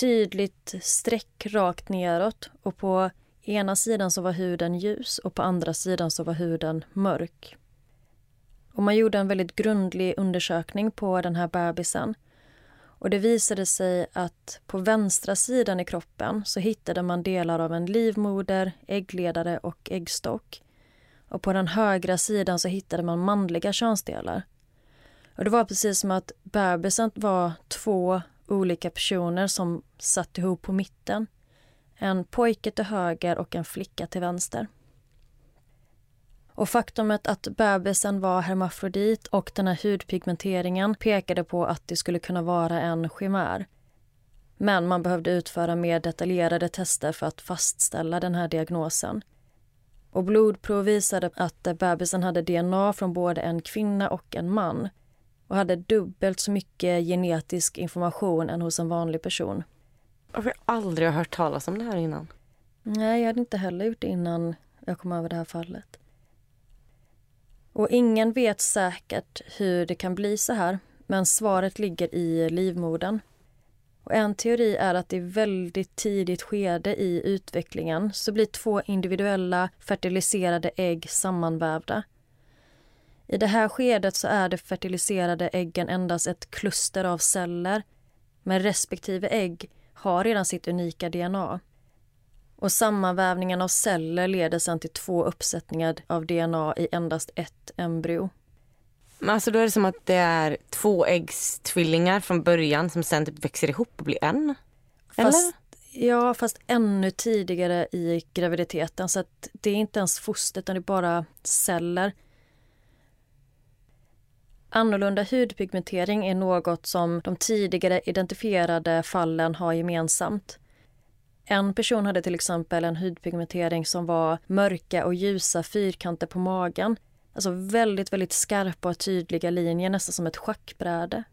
tydligt streck rakt neråt och på ena sidan så var huden ljus och på andra sidan så var huden mörk. Och man gjorde en väldigt grundlig undersökning på den här bebisen. Och det visade sig att på vänstra sidan i kroppen så hittade man delar av en livmoder, äggledare och äggstock. Och på den högra sidan så hittade man manliga könsdelar. Och det var precis som att bebisen var två olika personer som satt ihop på mitten. En pojke till höger och en flicka till vänster. Och faktumet att bebisen var hermafrodit och den här hudpigmenteringen pekade på att det skulle kunna vara en chimär. Men man behövde utföra mer detaljerade tester för att fastställa den här diagnosen. Och blodprov visade att bebisen hade DNA från både en kvinna och en man och hade dubbelt så mycket genetisk information än hos en vanlig person. Jag har aldrig hört talas om det här innan. Nej, jag hade inte heller gjort det innan jag kom över det här fallet. Och ingen vet säkert hur det kan bli så här, men svaret ligger i livmodern. Och en teori är att i väldigt tidigt skede i utvecklingen så blir två individuella fertiliserade ägg sammanvävda. I det här skedet så är de fertiliserade äggen endast ett kluster av celler men respektive ägg har redan sitt unika DNA. Och sammanvävningen av celler leder sedan till två uppsättningar av DNA i endast ett embryo. Alltså då är det som att det är två äggstvillingar från början som sen typ växer ihop och blir en? Eller? Fast, ja, fast ännu tidigare i graviditeten. Så att det är inte ens foster, utan det är bara celler. Annorlunda hudpigmentering är något som de tidigare identifierade fallen har gemensamt. En person hade till exempel en hudpigmentering som var mörka och ljusa fyrkanter på magen. Alltså väldigt, väldigt skarpa och tydliga linjer, nästan som ett schackbräde.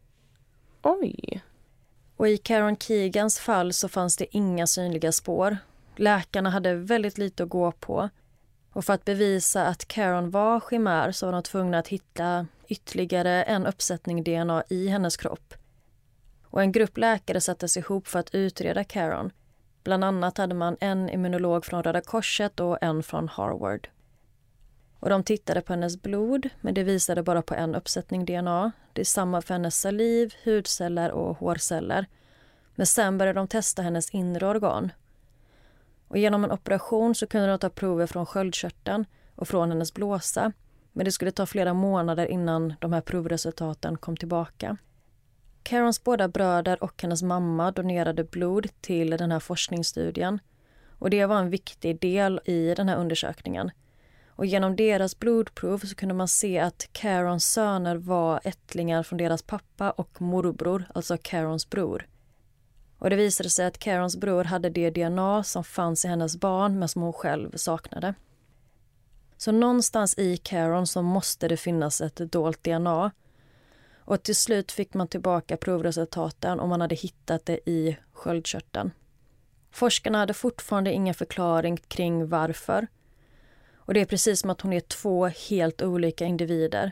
Oj! Och i Karen Keegans fall så fanns det inga synliga spår. Läkarna hade väldigt lite att gå på. Och för att bevisa att Karen var chimär så var de tvungna att hitta ytterligare en uppsättning DNA i hennes kropp. Och en grupp läkare sattes ihop för att utreda Karen. Bland annat hade man en immunolog från Röda Korset och en från Harvard. Och de tittade på hennes blod, men det visade bara på en uppsättning DNA. Det är samma för hennes saliv, hudceller och hårceller. Men sen började de testa hennes inre organ. Och genom en operation så kunde de ta prover från sköldkörteln och från hennes blåsa. Men det skulle ta flera månader innan de här provresultaten kom tillbaka. Karons båda bröder och hennes mamma donerade blod till den här forskningsstudien. Och det var en viktig del i den här undersökningen. Och genom deras blodprov så kunde man se att Carons söner var ättlingar från deras pappa och morbror, alltså Carons bror. Och det visade sig att Carons bror hade det DNA som fanns i hennes barn men som hon själv saknade. Så någonstans i Caron så måste det finnas ett dolt DNA. Och till slut fick man tillbaka provresultaten och man hade hittat det i sköldkörteln. Forskarna hade fortfarande ingen förklaring kring varför. Och det är precis som att hon är två helt olika individer.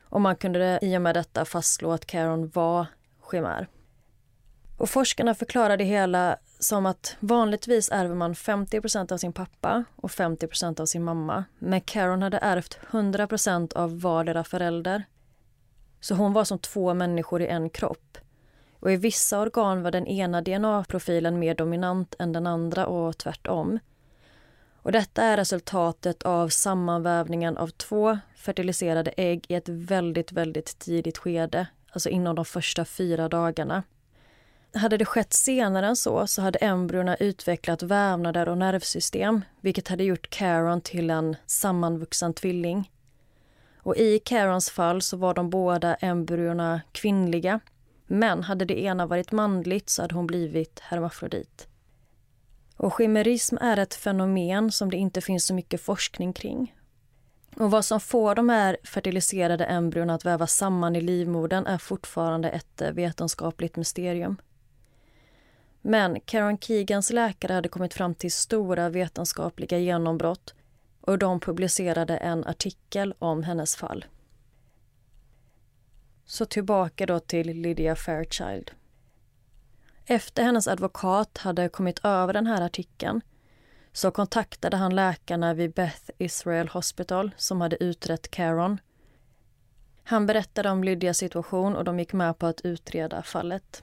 Och man kunde i och med detta fastslå att Caron var chimär. Och forskarna förklarade det hela som att vanligtvis ärver man 50% av sin pappa och 50% av sin mamma. Men Karen hade ärvt 100% av vardera förälder. Så hon var som två människor i en kropp. Och i vissa organ var den ena DNA-profilen mer dominant än den andra och tvärtom. Och detta är resultatet av sammanvävningen av två fertiliserade ägg i ett väldigt, väldigt tidigt skede, alltså inom de första fyra dagarna. Hade det skett senare än så, så hade embryona utvecklat vävnader och nervsystem vilket hade gjort Caron till en sammanvuxen tvilling. Och I Carons fall så var de båda embryona kvinnliga men hade det ena varit manligt så hade hon blivit hermafrodit. Och chimerism är ett fenomen som det inte finns så mycket forskning kring. Och vad som får de här fertiliserade embryona att väva samman i livmodern är fortfarande ett eh, vetenskapligt mysterium. Men Karen Keegans läkare hade kommit fram till stora vetenskapliga genombrott och de publicerade en artikel om hennes fall. Så tillbaka då till Lydia Fairchild. Efter hennes advokat hade kommit över den här artikeln så kontaktade han läkarna vid Beth Israel Hospital som hade utrett Caron. Han berättade om Lydias situation och de gick med på att utreda fallet.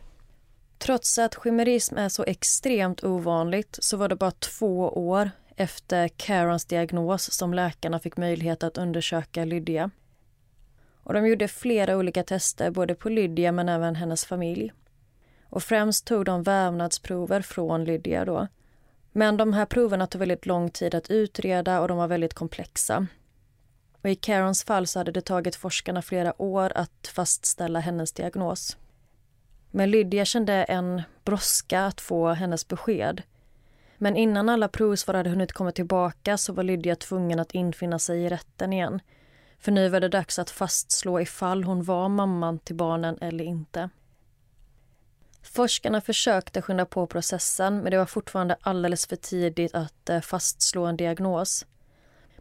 Trots att chimerism är så extremt ovanligt så var det bara två år efter Carons diagnos som läkarna fick möjlighet att undersöka Lydia. Och de gjorde flera olika tester både på Lydia men även hennes familj. Och främst tog de vävnadsprover från Lydia då. Men de här proverna tog väldigt lång tid att utreda och de var väldigt komplexa. Och I Carons fall så hade det tagit forskarna flera år att fastställa hennes diagnos. Men Lydia kände en brådska att få hennes besked. Men innan alla provsvar hade hunnit komma tillbaka så var Lydia tvungen att infinna sig i rätten igen. För nu var det dags att fastslå ifall hon var mamman till barnen eller inte. Forskarna försökte skynda på processen men det var fortfarande alldeles för tidigt att eh, fastslå en diagnos.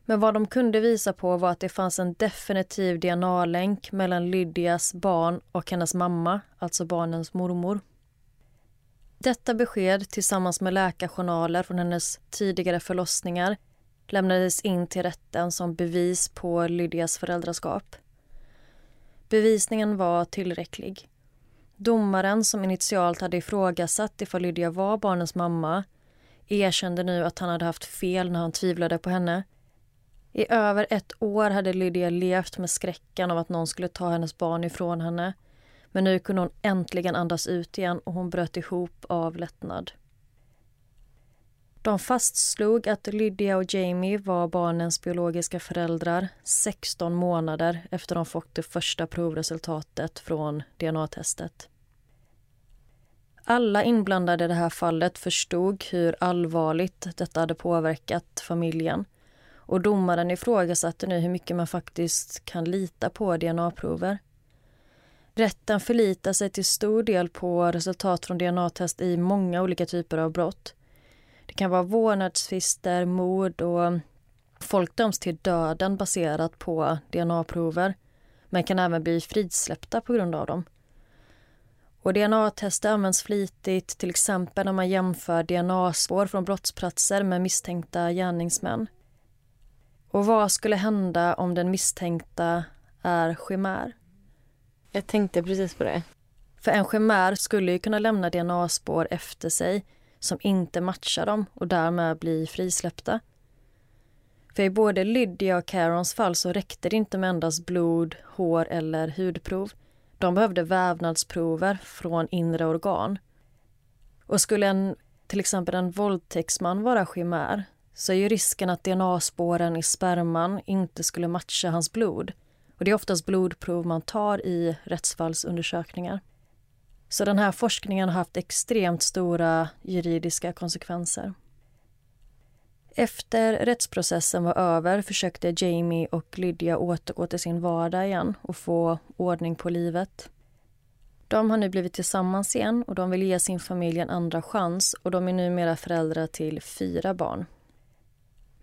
Men vad de kunde visa på var att det fanns en definitiv DNA-länk mellan Lydias barn och hennes mamma, alltså barnens mormor. Detta besked tillsammans med läkarjournaler från hennes tidigare förlossningar lämnades in till rätten som bevis på Lydias föräldraskap. Bevisningen var tillräcklig. Domaren som initialt hade ifrågasatt ifall Lydia var barnens mamma erkände nu att han hade haft fel när han tvivlade på henne i över ett år hade Lydia levt med skräcken av att någon skulle ta hennes barn ifrån henne. Men nu kunde hon äntligen andas ut igen och hon bröt ihop av lättnad. De fastslog att Lydia och Jamie var barnens biologiska föräldrar 16 månader efter de fått det första provresultatet från DNA-testet. Alla inblandade i det här fallet förstod hur allvarligt detta hade påverkat familjen och domaren ifrågasatte nu hur mycket man faktiskt kan lita på DNA-prover. Rätten förlitar sig till stor del på resultat från DNA-test i många olika typer av brott. Det kan vara vårdnadstvister, mord och folk döms till döden baserat på DNA-prover men kan även bli frisläppta på grund av dem. Och DNA-tester används flitigt till exempel när man jämför DNA-spår från brottsplatser med misstänkta gärningsmän. Och vad skulle hända om den misstänkta är chimär? Jag tänkte precis på det. För en chimär skulle ju kunna lämna DNA-spår efter sig som inte matchar dem och därmed bli frisläppta. För i både Lydia och Carons fall så räckte det inte med endast blod, hår eller hudprov. De behövde vävnadsprover från inre organ. Och skulle en, till exempel en våldtäktsman vara chimär så är ju risken att DNA-spåren i sperman inte skulle matcha hans blod. Och Det är oftast blodprov man tar i rättsfallsundersökningar. Så den här forskningen har haft extremt stora juridiska konsekvenser. Efter rättsprocessen var över försökte Jamie och Lydia återgå till sin vardag igen och få ordning på livet. De har nu blivit tillsammans igen och de vill ge sin familj en andra chans och de är numera föräldrar till fyra barn.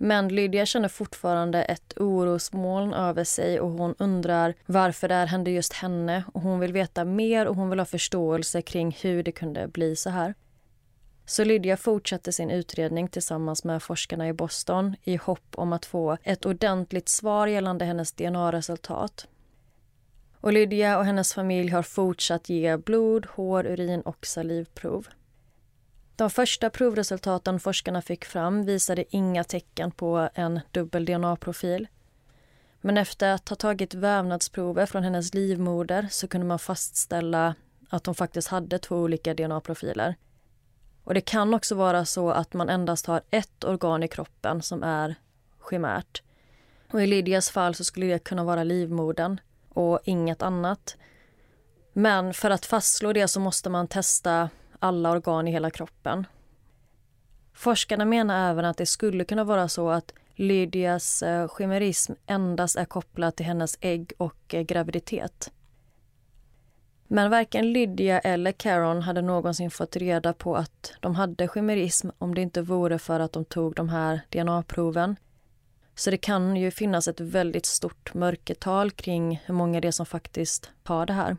Men Lydia känner fortfarande ett orosmoln över sig och hon undrar varför det här hände just henne och hon vill veta mer och hon vill ha förståelse kring hur det kunde bli så här. Så Lydia fortsatte sin utredning tillsammans med forskarna i Boston i hopp om att få ett ordentligt svar gällande hennes DNA-resultat. Och Lydia och hennes familj har fortsatt ge blod, hår, urin och salivprov. De första provresultaten forskarna fick fram visade inga tecken på en dubbel DNA-profil. Men efter att ha tagit vävnadsprover från hennes livmoder så kunde man fastställa att hon faktiskt hade två olika DNA-profiler. Och det kan också vara så att man endast har ett organ i kroppen som är chimärt. Och I Lydias fall så skulle det kunna vara livmodern och inget annat. Men för att fastslå det så måste man testa alla organ i hela kroppen. Forskarna menar även att det skulle kunna vara så att Lydias eh, chimerism endast är kopplad till hennes ägg och eh, graviditet. Men varken Lydia eller Caron hade någonsin fått reda på att de hade chimerism om det inte vore för att de tog de här DNA-proven. Så det kan ju finnas ett väldigt stort mörkertal kring hur många det är som faktiskt har det här.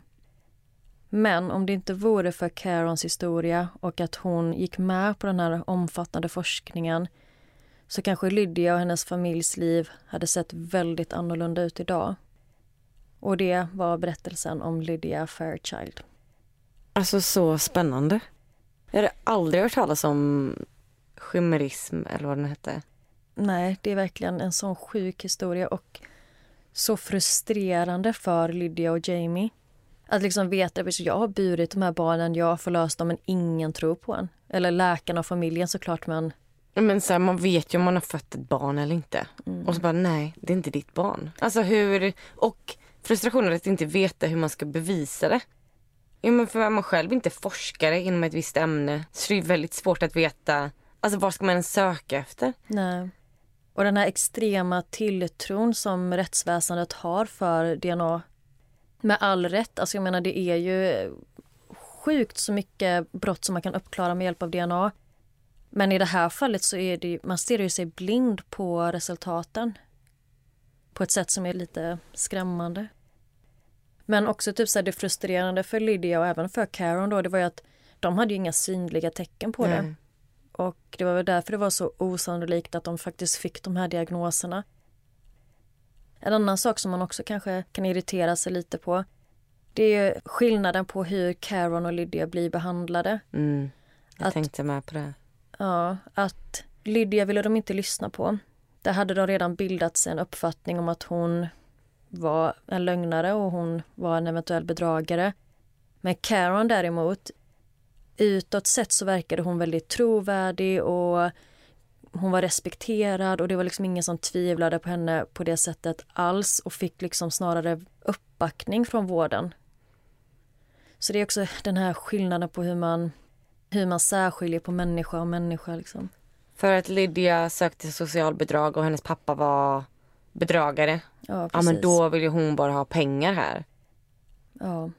Men om det inte vore för Carons historia och att hon gick med på den här omfattande forskningen så kanske Lydia och hennes familjs liv hade sett väldigt annorlunda ut idag. Och det var berättelsen om Lydia Fairchild. Alltså så spännande. Jag hade aldrig hört talas om chimerism eller vad den hette. Nej, det är verkligen en sån sjuk historia och så frustrerande för Lydia och Jamie. Att liksom veta att jag har burit de här barnen, jag har förlöst dem men ingen tror på en. Eller läkarna och familjen såklart men... Men så här, man vet ju om man har fött ett barn eller inte. Mm. Och så bara nej, det är inte ditt barn. Alltså hur... Och frustrationen att inte veta hur man ska bevisa det. Ja, men för är man själv inte forskare inom ett visst ämne så är det väldigt svårt att veta Alltså vad ska man ens söka efter? Nej. Och den här extrema tilltron som rättsväsendet har för DNA med all rätt. Alltså jag menar det är ju sjukt så mycket brott som man kan uppklara med hjälp av DNA. Men i det här fallet så är det man stirrar sig blind på resultaten. På ett sätt som är lite skrämmande. Men också typ så här, det frustrerande för Lydia och även för Caron då, det var ju att de hade inga synliga tecken på Nej. det. Och det var väl därför det var så osannolikt att de faktiskt fick de här diagnoserna. En annan sak som man också kanske kan irritera sig lite på det är skillnaden på hur Caron och Lydia blir behandlade. Mm, jag att, tänkte med på det. Ja, att Lydia ville de inte lyssna på. Där hade de redan bildat sig en uppfattning om att hon var en lögnare och hon var en eventuell bedragare. Men Caron däremot, utåt sett så verkade hon väldigt trovärdig och hon var respekterad och det var liksom ingen som tvivlade på henne på det sättet alls och fick liksom snarare uppbackning från vården. Så det är också den här skillnaden på hur man, hur man särskiljer på människa och människa. Liksom. För att Lydia sökte socialbidrag och hennes pappa var bedragare. Ja, ja men då vill ju hon bara ha pengar här. Ja.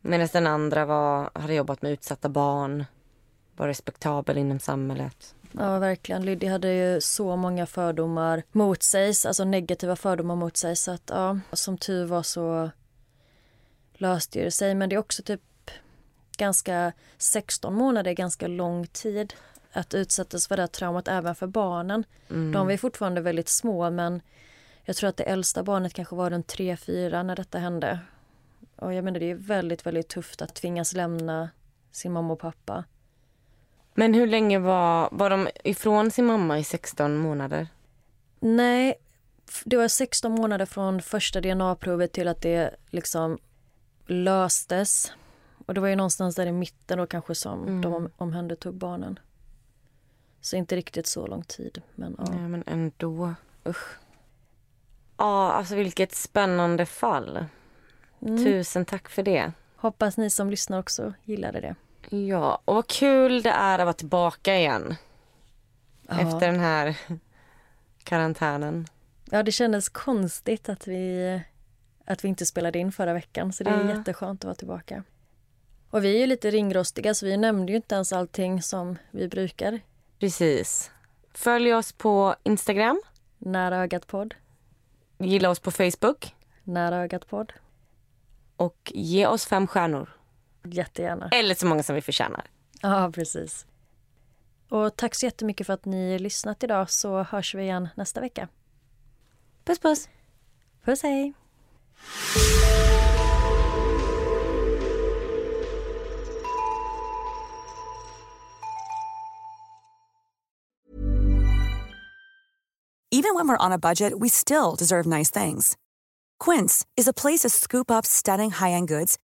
Medan den andra var, hade jobbat med utsatta barn. Var respektabel inom samhället. Ja, verkligen. Lydia hade ju så många fördomar mot sig, alltså negativa fördomar mot sig. Så att ja, som tur var så löste det sig. Men det är också typ ganska 16 månader är ganska lång tid att utsättas för det här traumat även för barnen. Mm. De var fortfarande väldigt små men jag tror att det äldsta barnet kanske var runt 3-4 när detta hände. Och jag menar det är väldigt, väldigt tufft att tvingas lämna sin mamma och pappa. Men hur länge var, var de ifrån sin mamma i 16 månader? Nej, det var 16 månader från första DNA-provet till att det liksom löstes. Och det var ju någonstans där i mitten då kanske som mm. de omhändertog barnen. Så inte riktigt så lång tid. Men, ja. Nej, men ändå. Usch. Ja, alltså vilket spännande fall. Mm. Tusen tack för det. Hoppas ni som lyssnar också gillade det. Ja, och vad kul det är att vara tillbaka igen. Ja. Efter den här karantänen. Ja, det kändes konstigt att vi, att vi inte spelade in förra veckan så det är Ja. jätteskönt att vara tillbaka. Och vi är ju lite ringrostiga så vi nämnde ju inte ens allting som vi brukar. Precis. Följ oss på Instagram. Nära ögat podd, Gilla oss på Facebook. nära ögat podd. Och ge oss fem stjärnor. Jättegärna. Eller så många som vi förtjänar. Ja, precis. Och tack så jättemycket för att ni lyssnat idag så hörs vi igen nästa vecka. Puss puss. Puss hej! Even when we're on a budget, we still deserve nice things. Quince is a place to scoop up stunning high-end goods